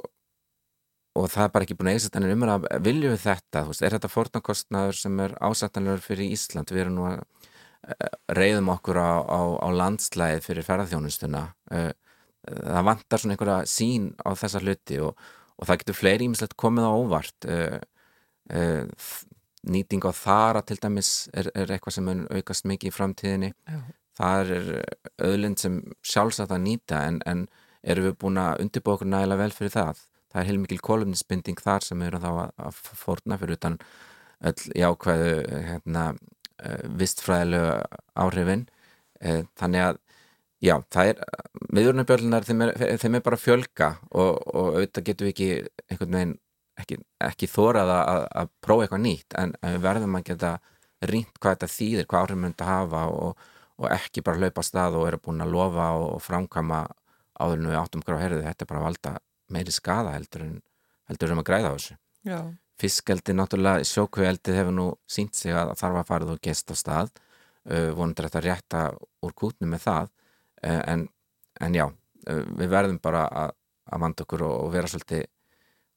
og það er bara ekki búin að eiginsetja en umræða að vilju við þetta, veist, er þetta fornakostnaður sem er ásættanlegur fyrir Ísland? Við erum nú að eh, reyðum okkur á, á, á landslæðið fyrir ferðarþjónustuna og eh, það vantar svona einhverja sín á þessa hluti og, og það getur fleiri ímislegt komið á óvart. Uh, uh, nýting á þara til dæmis er, er eitthvað sem aukast mikið í framtíðinni. Já. það er öðlind sem sjálfsagt að nýta en, en eru við búin að undirbúa okkur nægilega vel fyrir það? Það er heilmikil kolumnisbinding þar sem eru þá að, að forna fyrir utan öll jákvæðu hérna, uh, vistfræðilegu áhrifin. Þannig að Já, það er, miðurnabjörlunar þeim, þeim er bara fjölga og, og auðvitað getum við ekki einhvern veginn ekki, ekki þórað að, að prófa eitthvað nýtt en, við verðum að geta rínt hvað þetta þýðir, hvað áhrifum myndi að hafa og, og ekki bara hlaupa stað og eru búin að lofa og, og framkama áður en við áttum á herðu, þetta er bara að valda meiri skada heldur en heldur um að græða á þessu. Já. Fiskeldi, náttúrulega, sjókveldið hefur nú sínt sig að þarf að fara þú gest á stað, uh, vonandi þetta rétta úr kútni með það en, en já, eh, við verðum bara að, að vanda okkur og, og vera svolítið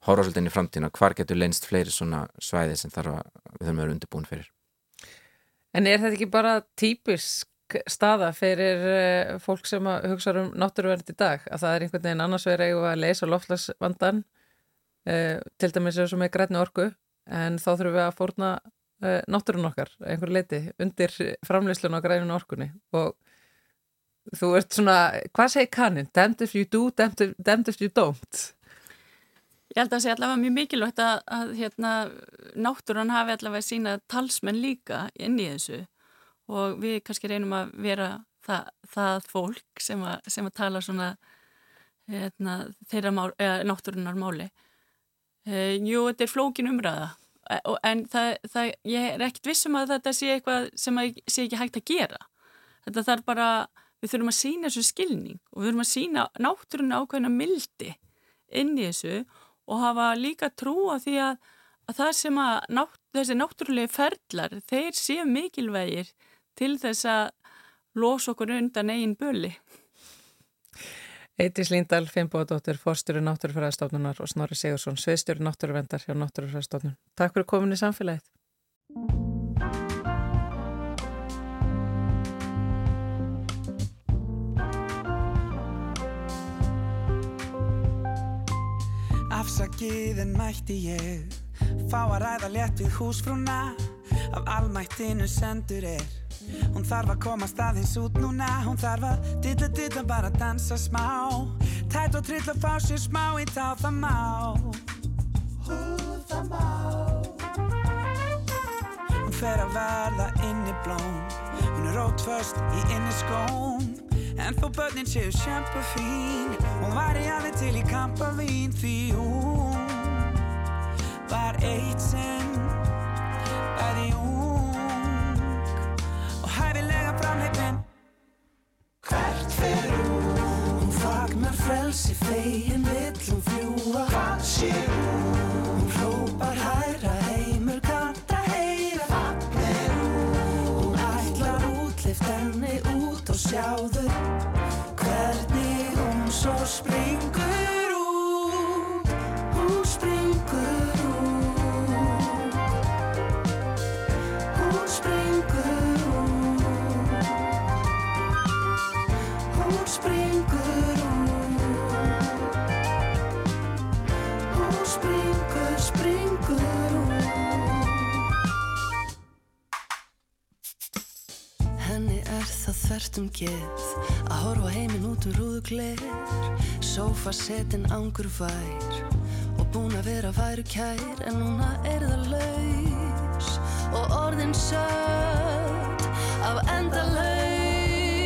horfa svolítið inn í framtíðina. Hvar getur leinst fleiri svona svæði sem þarf að við þurfum að vera undirbúin fyrir? En er þetta ekki bara típisk staða fyrir uh, fólk sem hugsa um náttúruverð í dag? Að það er einhvern veginn annars verið að leysa loftlagsvandan uh, til dæmis eins og með grætni orku en þá þurfum við að fórna uh, náttúrun okkar einhver leiti undir framleyslun á grænun orkunni. Og Þú ert svona, hvað segir kannin? Damned if you do, damned if, you don't. Ég held að það sé allavega mjög mikilvægt að, að hérna, náttúran hafi allavega sína talsmenn líka inn í þessu og við kannski reynum að vera það, það fólk sem að, sem að tala svona hérna, þeirra mál, náttúrunar máli. E, jú, þetta er flókin umræða en það, það, ég er ekkert vissum að þetta sé eitthvað sem sé ekki hægt að gera. Þetta þarf bara við þurfum að sína þessu skilning og við þurfum að sína náttúruna ákveðina mildi inn í þessu og hafa líka trú á því að, að það sem að nátt, þessi náttúrulegi ferlar, þeir séu mikilvægir til þess að losa okkur undan eigin böli. Eitís Líndal, Finnbóðadóttir, Forstjóri Náttúrufræðastofnunar og Snorri Sigursson, Sveistjóri Náttúruvendar hjá Náttúrufræðastofnun. Takk fyrir komin í samfélagið. Afsakið en mætti ég Fá að ræða létt við húsfrúna. Af almættinu sendur er. Hún þarf að koma staðins út núna. Hún þarf að dilla dilla bara dansa smá. Tætt og trill að fá sér smá í tá það má. Hú það má. Hún fer að verða inn í blóm Hún er rótföst í inn í skóm En þó börnin séu sjampa fín Hún var í alveg til í kampa vín Því hún var eitt sinn Bæði ung Og hæfilega framheipin Hvert fer hún? Hún fagnar frelsi fegin vill hún fljúa Hvað sé hún? Hún þvert um geð að horfa heiminn út um rúðu gler. Sófa setin ángur vær og búin að vera væru kær. En núna er það laus. Og orðin sött af endalausri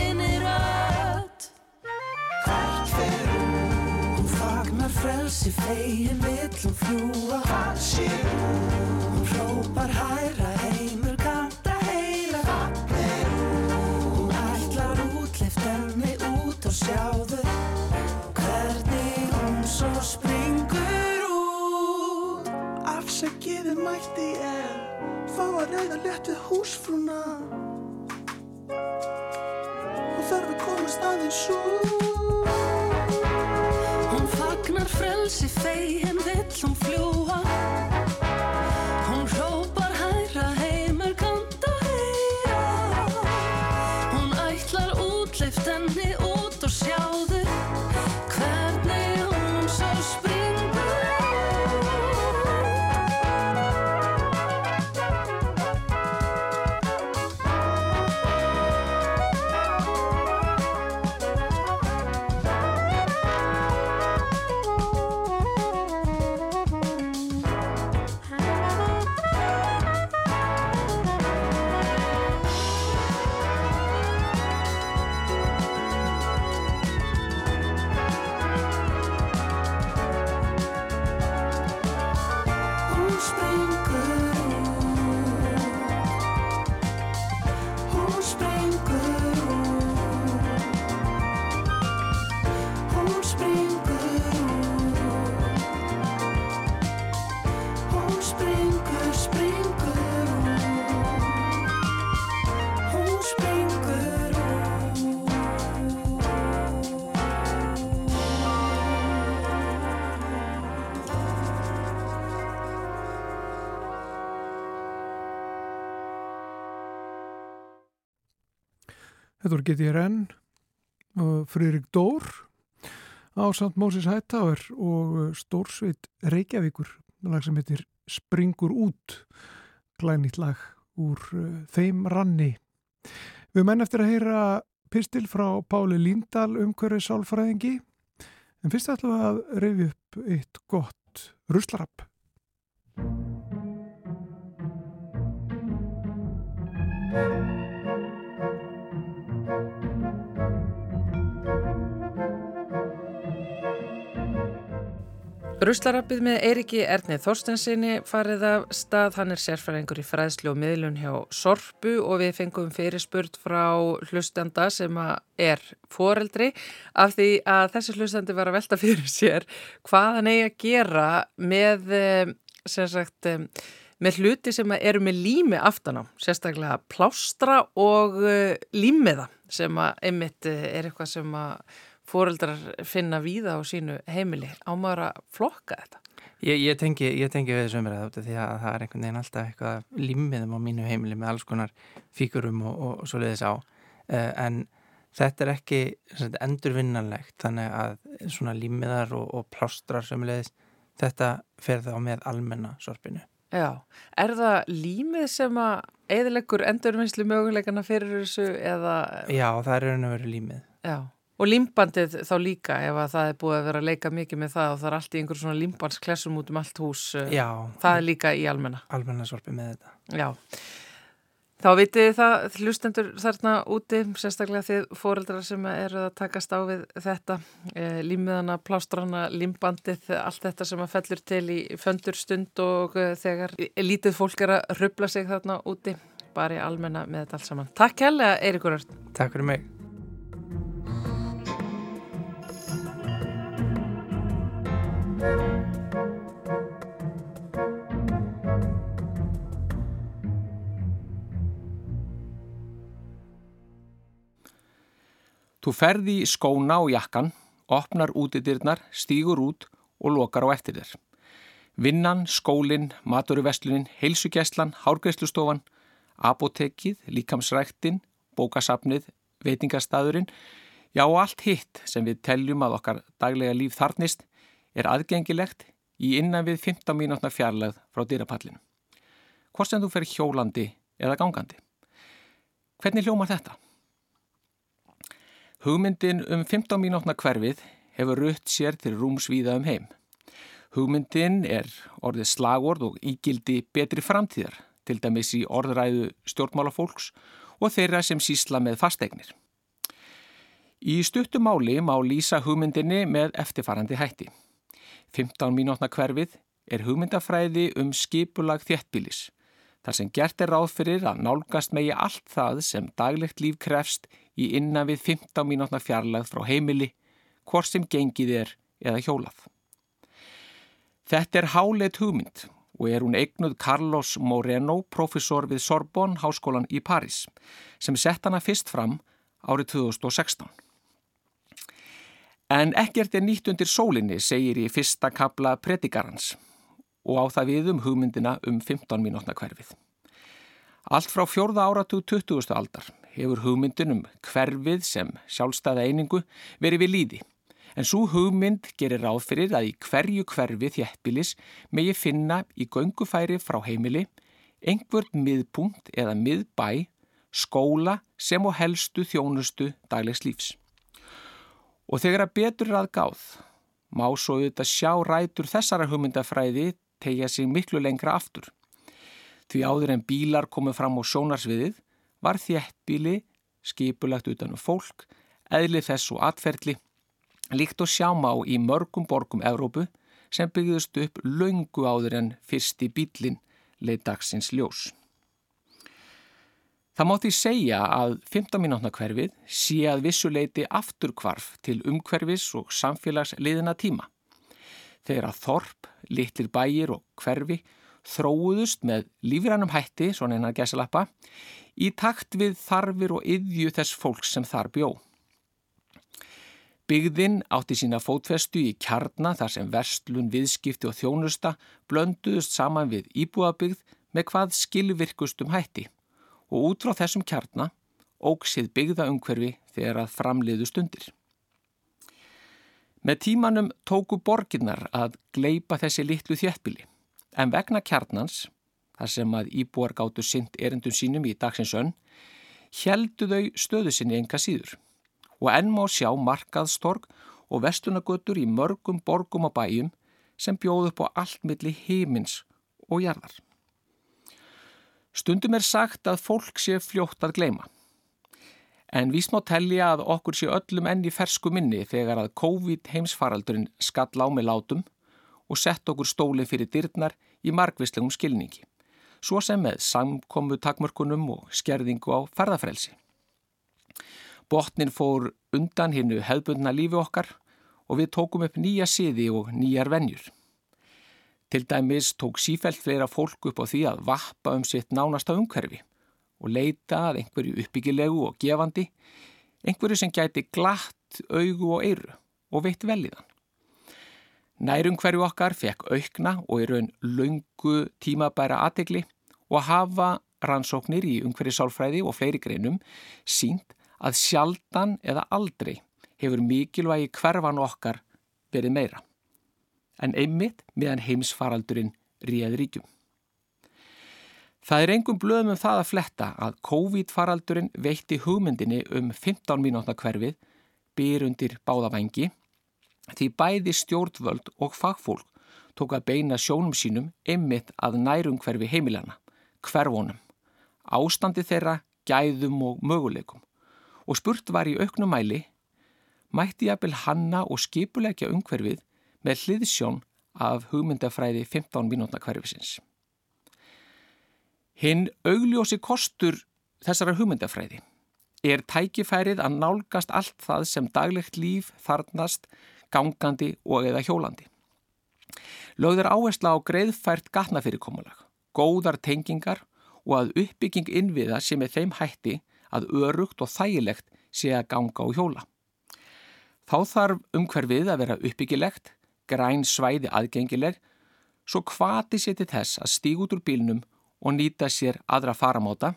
innirödd Hvert fer hún? Hún fagnar frelsi fegin vill hún fljúa Hvað sé hún? Hún hrópar hæra heimur sjáðu Hvernig hún svo springur út. Afsækiði mætti er Fá að reyða létt við húsfrúna. Hún þarf að komast aðeins út. Hún fagnar frelsi fegin vill hún fljúa Þetta voru GTRN og Friðrik Dór á samt Mósis Hættáver og Stórsveit Reykjavíkur. Lag sem heitir Springur út. Glænýtt lag úr uh, þeim ranni. Við menn eftir að heyra pistil frá Páli Líndal umhverfið sálfræðingi en fyrst ætlum við að reyfi upp eitt gott ruslarapp. Ruslarappið með Eiriki Ernið Þorstensinni farið af stað, hann er sérfæringur í fræðslu og miðlun hjá Sorpu og við fengum fyrirspurt frá hlustanda sem er foreldri af því að þessi hlustandi var að velta fyrir sér hvað hann eigi að gera með, eh, sagt, eh, með hluti sem eru með lími aftan á, sérstaklega plástra og eh, límiða sem einmitt er eitthvað sem að fóreldrar finna víða á sínu heimili. Ámaður að flokka þetta? Ég, ég, tengi, ég tengi við þessu umræðu því að það er einhvern veginn alltaf eitthvað límiðum á mínu heimili með alls konar fíkurum og, og, og svo leiðis á. Uh, en þetta er ekki endurvinnanlegt þannig að svona límiðar og, og plástrar sem leiðis þetta fer þá með almenna sorpinu. Já, er það límið sem að eðilegur endurvinnslu möguleikana fyrir þessu eða... Já, það er raun og veru límið. Já, og límbandið þá líka ef að það er búið að vera að leika mikið með það og það er allt í einhver svona límbandsklessum út um allt hús. eh, Já. Það er líka í almenna. Almenna sorpi með þetta. Já. Þá vitið það hlustendur þarna úti, sérstaklega þið fóreldrar sem eru að takast á við þetta, e, límiðana, plástrana, límbandið, allt þetta sem að fellur til í föndur stund og e, þegar lítið fólk er að rubla sig þarna úti, bara í almenna með þetta allt saman. Takk helga, Eirikur Örn. Takk fyrir mig. Þú ferði í skóna og jakkan, opnar útidirnar, stígur út og lokar á eftir þér. Vinnan, skólinn, maturuveslunin, heilsugjæslan, hárgreifslustofan, apotekið, líkamsræktin, bókasafnið, veitingastæðurinn, já og allt hitt sem við teljum að okkar daglega líf þarnist er aðgengilegt í innan við 15 mínútna fjarlæð frá dýrapallinu. Hvort sem þú fer hjólandi eða gangandi. Hvernig hljómar þetta? Hugmyndin um 15 mínútna hverfið hefur rutt sér til rúmsvíða um heim. Hugmyndin er orðið slagord og ígildi betri framtíðar, til dæmis í orðræðu stjórnmálafólks og þeirra sem sísla með fasteignir. Í stuttumáli má lýsa hugmyndinni með eftirfarandi hætti. 15 mínútna hverfið er hugmyndafræði um skipulag þéttbílis, þar sem gert er ráð fyrir að nálgast megi allt það sem daglegt líf krefst í innan við 15 mínútna fjarlæð frá heimili, hvort sem gengið er eða hjólað. Þetta er háleit hugmynd og er hún eignuð Carlos Moreno, profesor við Sorbonne háskólan í París, sem sett hana fyrst fram árið 2016. En ekkert er nýtt undir sólinni, segir í fyrsta kabla predikarans og á það við um hugmyndina um 15 mínútna hverfið. Allt frá fjórða áratug 20. aldar hefur hugmyndin um hverfið sem sjálfstæða einingu verið við líði. En svo hugmynd gerir ráð fyrir að í hverju hverfi þjættbilis megi finna í göngufæri frá heimili einhvern miðpunkt eða miðbæ, skóla sem og helstu þjónustu daglegs lífs. Og þegar að betur að gáð, má svo auðvitað sjá rætur þessara hugmyndafræði tegja sig miklu lengra aftur. Því áður en bílar komið fram á sjónarsviðið var þjættbíli skipulagt utanum fólk, eðlið þess og atferðli, líkt og sjáma á í mörgum borgum Evrópu sem byggðust upp laungu áður en fyrsti bílinn leið dagsins ljós. Það má því segja að 15 mínútna hverfið sé að vissuleiti afturkvarf til umhverfis og samfélags liðina tíma. Þegar að þorp, litlir bæir og hverfi þróuðust með lífrænum hætti, svona einar gæsalappa, í takt við þarfir og yðju þess fólks sem þar bjó. Byggðin átti sína fótfestu í kjarna þar sem verslun, viðskipti og þjónusta blönduðust saman við íbúabyggð með hvað skilvirkustum hætti og út frá þessum kjarna óksið byggða umhverfi þegar að framliðu stundir. Með tímanum tóku borginnar að gleipa þessi litlu þjættbili en vegna kjarnans, þar sem að íbúar gáttu sint erindum sínum í dagsins önn, heldu þau stöðu sinni enga síður og enn má sjá markaðstorg og vestunagötur í mörgum borgum og bæjum sem bjóðu upp á allt milli heimins og jarðar. Stundum er sagt að fólk sé fljótt að gleima. En við smá tellja að okkur sé öllum enn í fersku minni þegar að COVID heimsfaraldurinn skall á með látum og sett okkur stólinn fyrir dyrnar í margvislegum skilningi, svo sem með samkomu takmörkunum og skerðingu á ferðafrelsi. Botnin fór undan hinnu hefðbundna lífi okkar og við tókum upp nýja siði og nýjar venjur. Til dæmis tók sífælt fleira fólk upp á því að vappa um sitt nánasta umhverfi og leita að einhverju uppbyggilegu og gefandi, einhverju sem gæti glatt augu og eyru og veitt veliðan. Nærum hverju okkar fekk aukna og í raun laungu tímabæra aðtegli og hafa rannsóknir í umhverju sálfræði og fleiri greinum sínt að sjaldan eða aldrei hefur mikilvægi hverfan okkar verið meira. En einmitt meðan heimsfaraldurinn réð ríkjum. Það er engum blöðum um það að fletta að COVID-faraldurinn veitti hugmyndinni um 15 mínútna hverfið byr undir báðavengi því bæði stjórnvöld og fagfólk tók að beina sjónum sínum ymmit að nærum hverfi heimilana, hverfónum, ástandi þeirra, gæðum og möguleikum og spurt var í auknum mæli mætti jafnvel hanna og skipulegja umhverfið með hliðsjón af hugmyndafræði 15 mínútna hverfisins. Hinn augljósi kostur þessara hugmyndafræði er tækifærið að nálgast allt það sem daglegt líf þarnast, gangandi og eða hjólandi. Lögður áhersla á greiðfært gatnafyrirkomulag, góðar tengingar og að uppbygging innviða sem er þeim hætti að örugt og þægilegt sé að ganga og hjóla. Þá þarf umhverfið að vera uppbyggilegt, græn svæði aðgengileg, svo hvati sér til þess að stíg út úr bílnum og nýta sér aðra faramóta,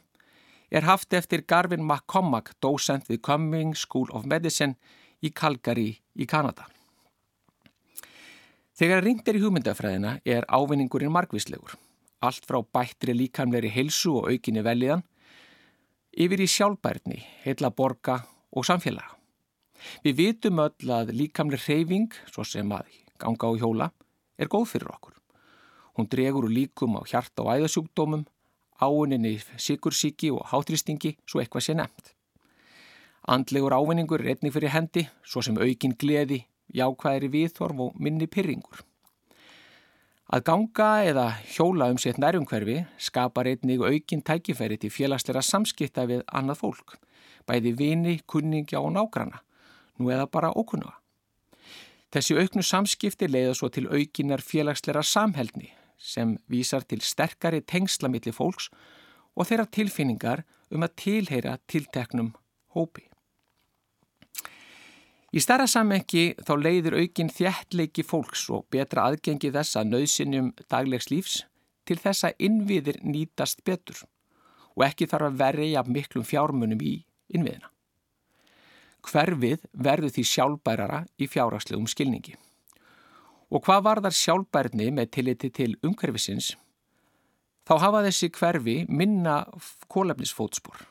er haft eftir Garvin McCormack, dósent við Cumming School of Medicine í Calgary í Kanada. Þegar ringt er í hugmyndafræðina er ávinningurinn margvíslegur, allt frá bættri líkamleiri heilsu og aukinni veliðan, yfir í sjálfbærni, heila borga og samfélaga. Við vitum öll að líkamlega hreyfing, svo sem að ganga á hjóla, er góð fyrir okkur. Hún dregur úr líkum á hjarta og æðasjúkdómum, áuninni sikursíki og hátrýstingi, svo eitthvað sé nefnt. Andlegur ávinningur er einnig fyrir hendi, svo sem aukin gleði, jákvæðri viðþorf og minni pyrringur. Að ganga eða hjóla um sétt nærumhverfi skapar einnig aukin tækifæri til félagsleira samskipta við annað fólk, bæði vini, kunningja og nágrana, nú eða bara ókunnuga. Þessi auknu samskipti leiða svo til aukinar félagsleira samhældni sem vísar til sterkari tengslamilli fólks og þeirra tilfinningar um að tilheyra tilteknum hópi. Í starra sammengi þá leiður aukin þjættleiki fólks og betra aðgengi þess að nöðsynjum daglegs lífs til þess að innviðir nýtast betur og ekki þarf að verja miklum fjármunum í innviðina. Hverfið verður því sjálfbærara í fjárhagslegum skilningi. Og hvað var þar sjálfbærni með tilliti til umhverfisins? Þá hafa þessi hverfi minna kólefnisfótspor.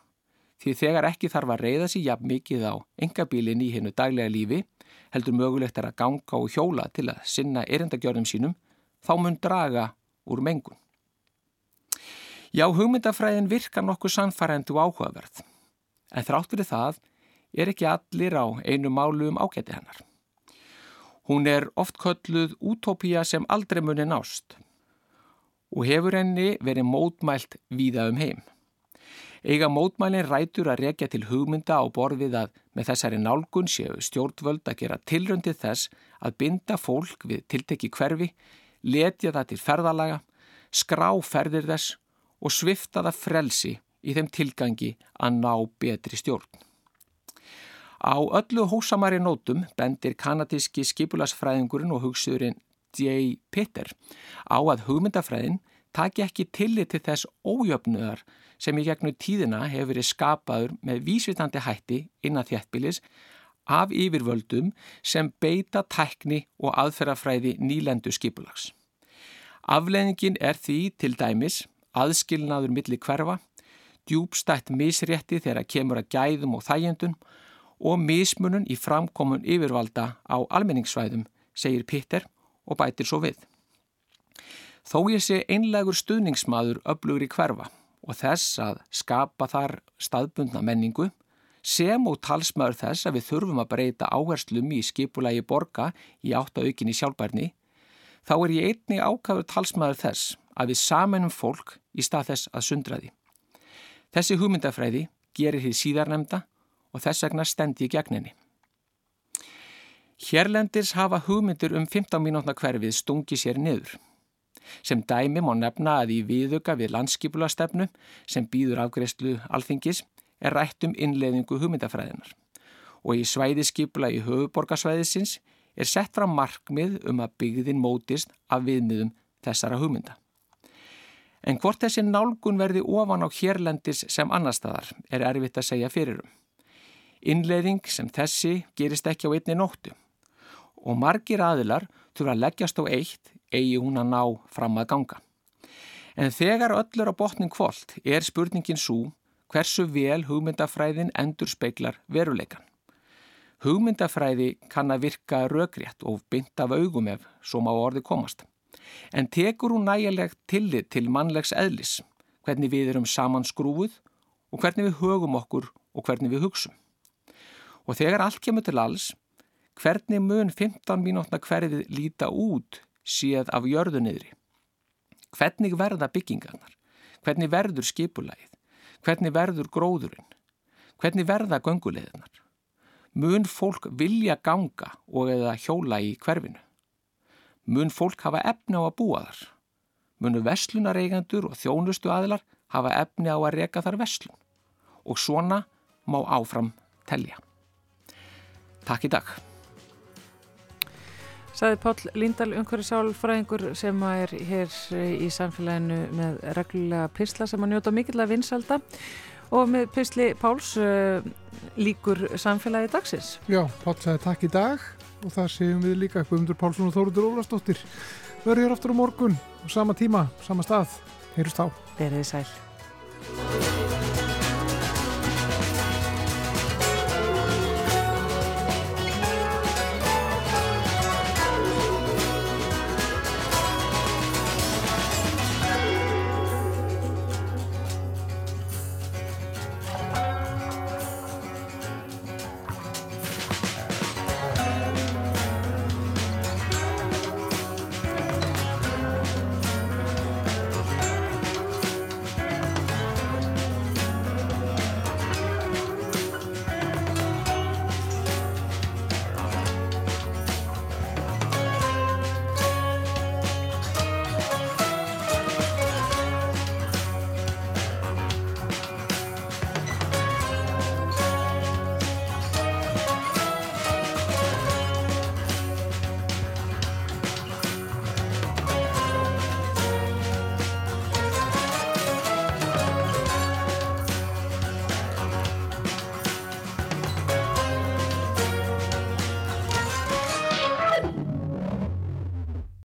Því þegar ekki þarf að reyða sér jafn mikið á engabílin í hennu daglega lífi, heldur mögulegt er að ganga og hjóla til að sinna erindagjörðum sínum, þá mun draga úr mengun. Já, hugmyndafræðin virkar nokkuð sannfærendu áhugaverð, en þrátt fyrir það er ekki allir á einu málu um ágæti hennar. Hún er oft kölluð útópía sem aldrei muni nást og hefur henni verið mótmælt víða um heim. Eiga mótmælin rætur að rekja til hugmynda á borðið að með þessari nálgun séu stjórnvöld að gera tilröndið þess að binda fólk við tiltekki hverfi, letja það til ferðalaga, skrá ferðir þess og svifta það frelsi í þeim tilgangi að ná betri stjórn. Á öllu hósamari nótum bendir kanadíski skipulasfræðingurinn og hugsuðurinn J. Pitter á að hugmyndafræðin taki ekki tillit til þess ójöfnuðar sem í gegnum tíðina hefur verið skapaður með vísvitandi hætti innan þjættbílis af yfirvöldum sem beita tækni og aðferðafræði nýlendu skipulags. Afleðingin er því til dæmis aðskilnaður milli hverfa, djúbstætt misrétti þegar kemur að gæðum og þægjendun og mismunun í framkomun yfirvalda á almenningssvæðum, segir Pitter og bætir svo við. Þó ég sé einlegur stuðningsmaður öflugur í hverfa og þess að skapa þar staðbundna menningu sem og talsmaður þess að við þurfum að breyta áherslum í skipulagi borga í áttaukinni sjálfbærni, þá er ég einni ákafur talsmaður þess að við samanum fólk í stað þess að sundraði. Þessi hugmyndafræði gerir því síðarnemda og þess vegna stendi í gegninni. Hérlendis hafa hugmyndir um 15 mínútna hverfið stungi sér niður. Sem dæmi má nefna að í viðuga við landskipulastefnu sem býður afgreðslu alþingis er rætt um innleðingu hugmyndafræðinar og í svæðiskipula í höfuborgarsvæðisins er sett fram markmið um að byggðin mótist af viðmiðum þessara hugmynda. En hvort þessi nálgun verði ofan á hérlendis sem annar staðar er erfitt að segja fyrirum. Innleðing sem þessi gerist ekki á einni nóttu og margir aðilar þurfa að leggjast á eitt eigi hún að ná fram að ganga. En þegar öllur á botnin kvólt er spurningin svo hversu vel hugmyndafræðin endur speiklar veruleikan. Hugmyndafræði kann að virka rökrétt og bynd af augum ef svo má orði komast. En tekur hún nægilegt tillit til mannlegs eðlis, hvernig við erum saman skrúið og hvernig við högum okkur og hvernig við hugsum. Og þegar allt kemur til alls, hvernig mun 15 mínútna hverfið líta út séð af jörðuniðri? Hvernig verða byggingarnar? Hvernig verður skipulægið? Hvernig verður gróðurinn? Hvernig verða gönguleiðinar? Mun fólk vilja ganga og eða hjóla í hverfinu? Mun fólk hafa efni á að búa þar? Munu vestlunareigandur og þjónustu aðilar hafa efni á að reka þar vestlun? Og svona má áfram telja. Takk í dag. Saði Páll Líndal, umhverju sálfræðingur sem er hér í samfélaginu með reglulega pisla sem að njóta mikill að vinsalda og með pisli Páls uh, líkur samfélagi dagsins. Já, Páll sagði takk í dag og það séum við líka Guðmundur Pálsson og Þóruður Ólastóttir. Verður hér aftur á morgun, sama tíma, sama stað. Heyrust á. Verðið sæl.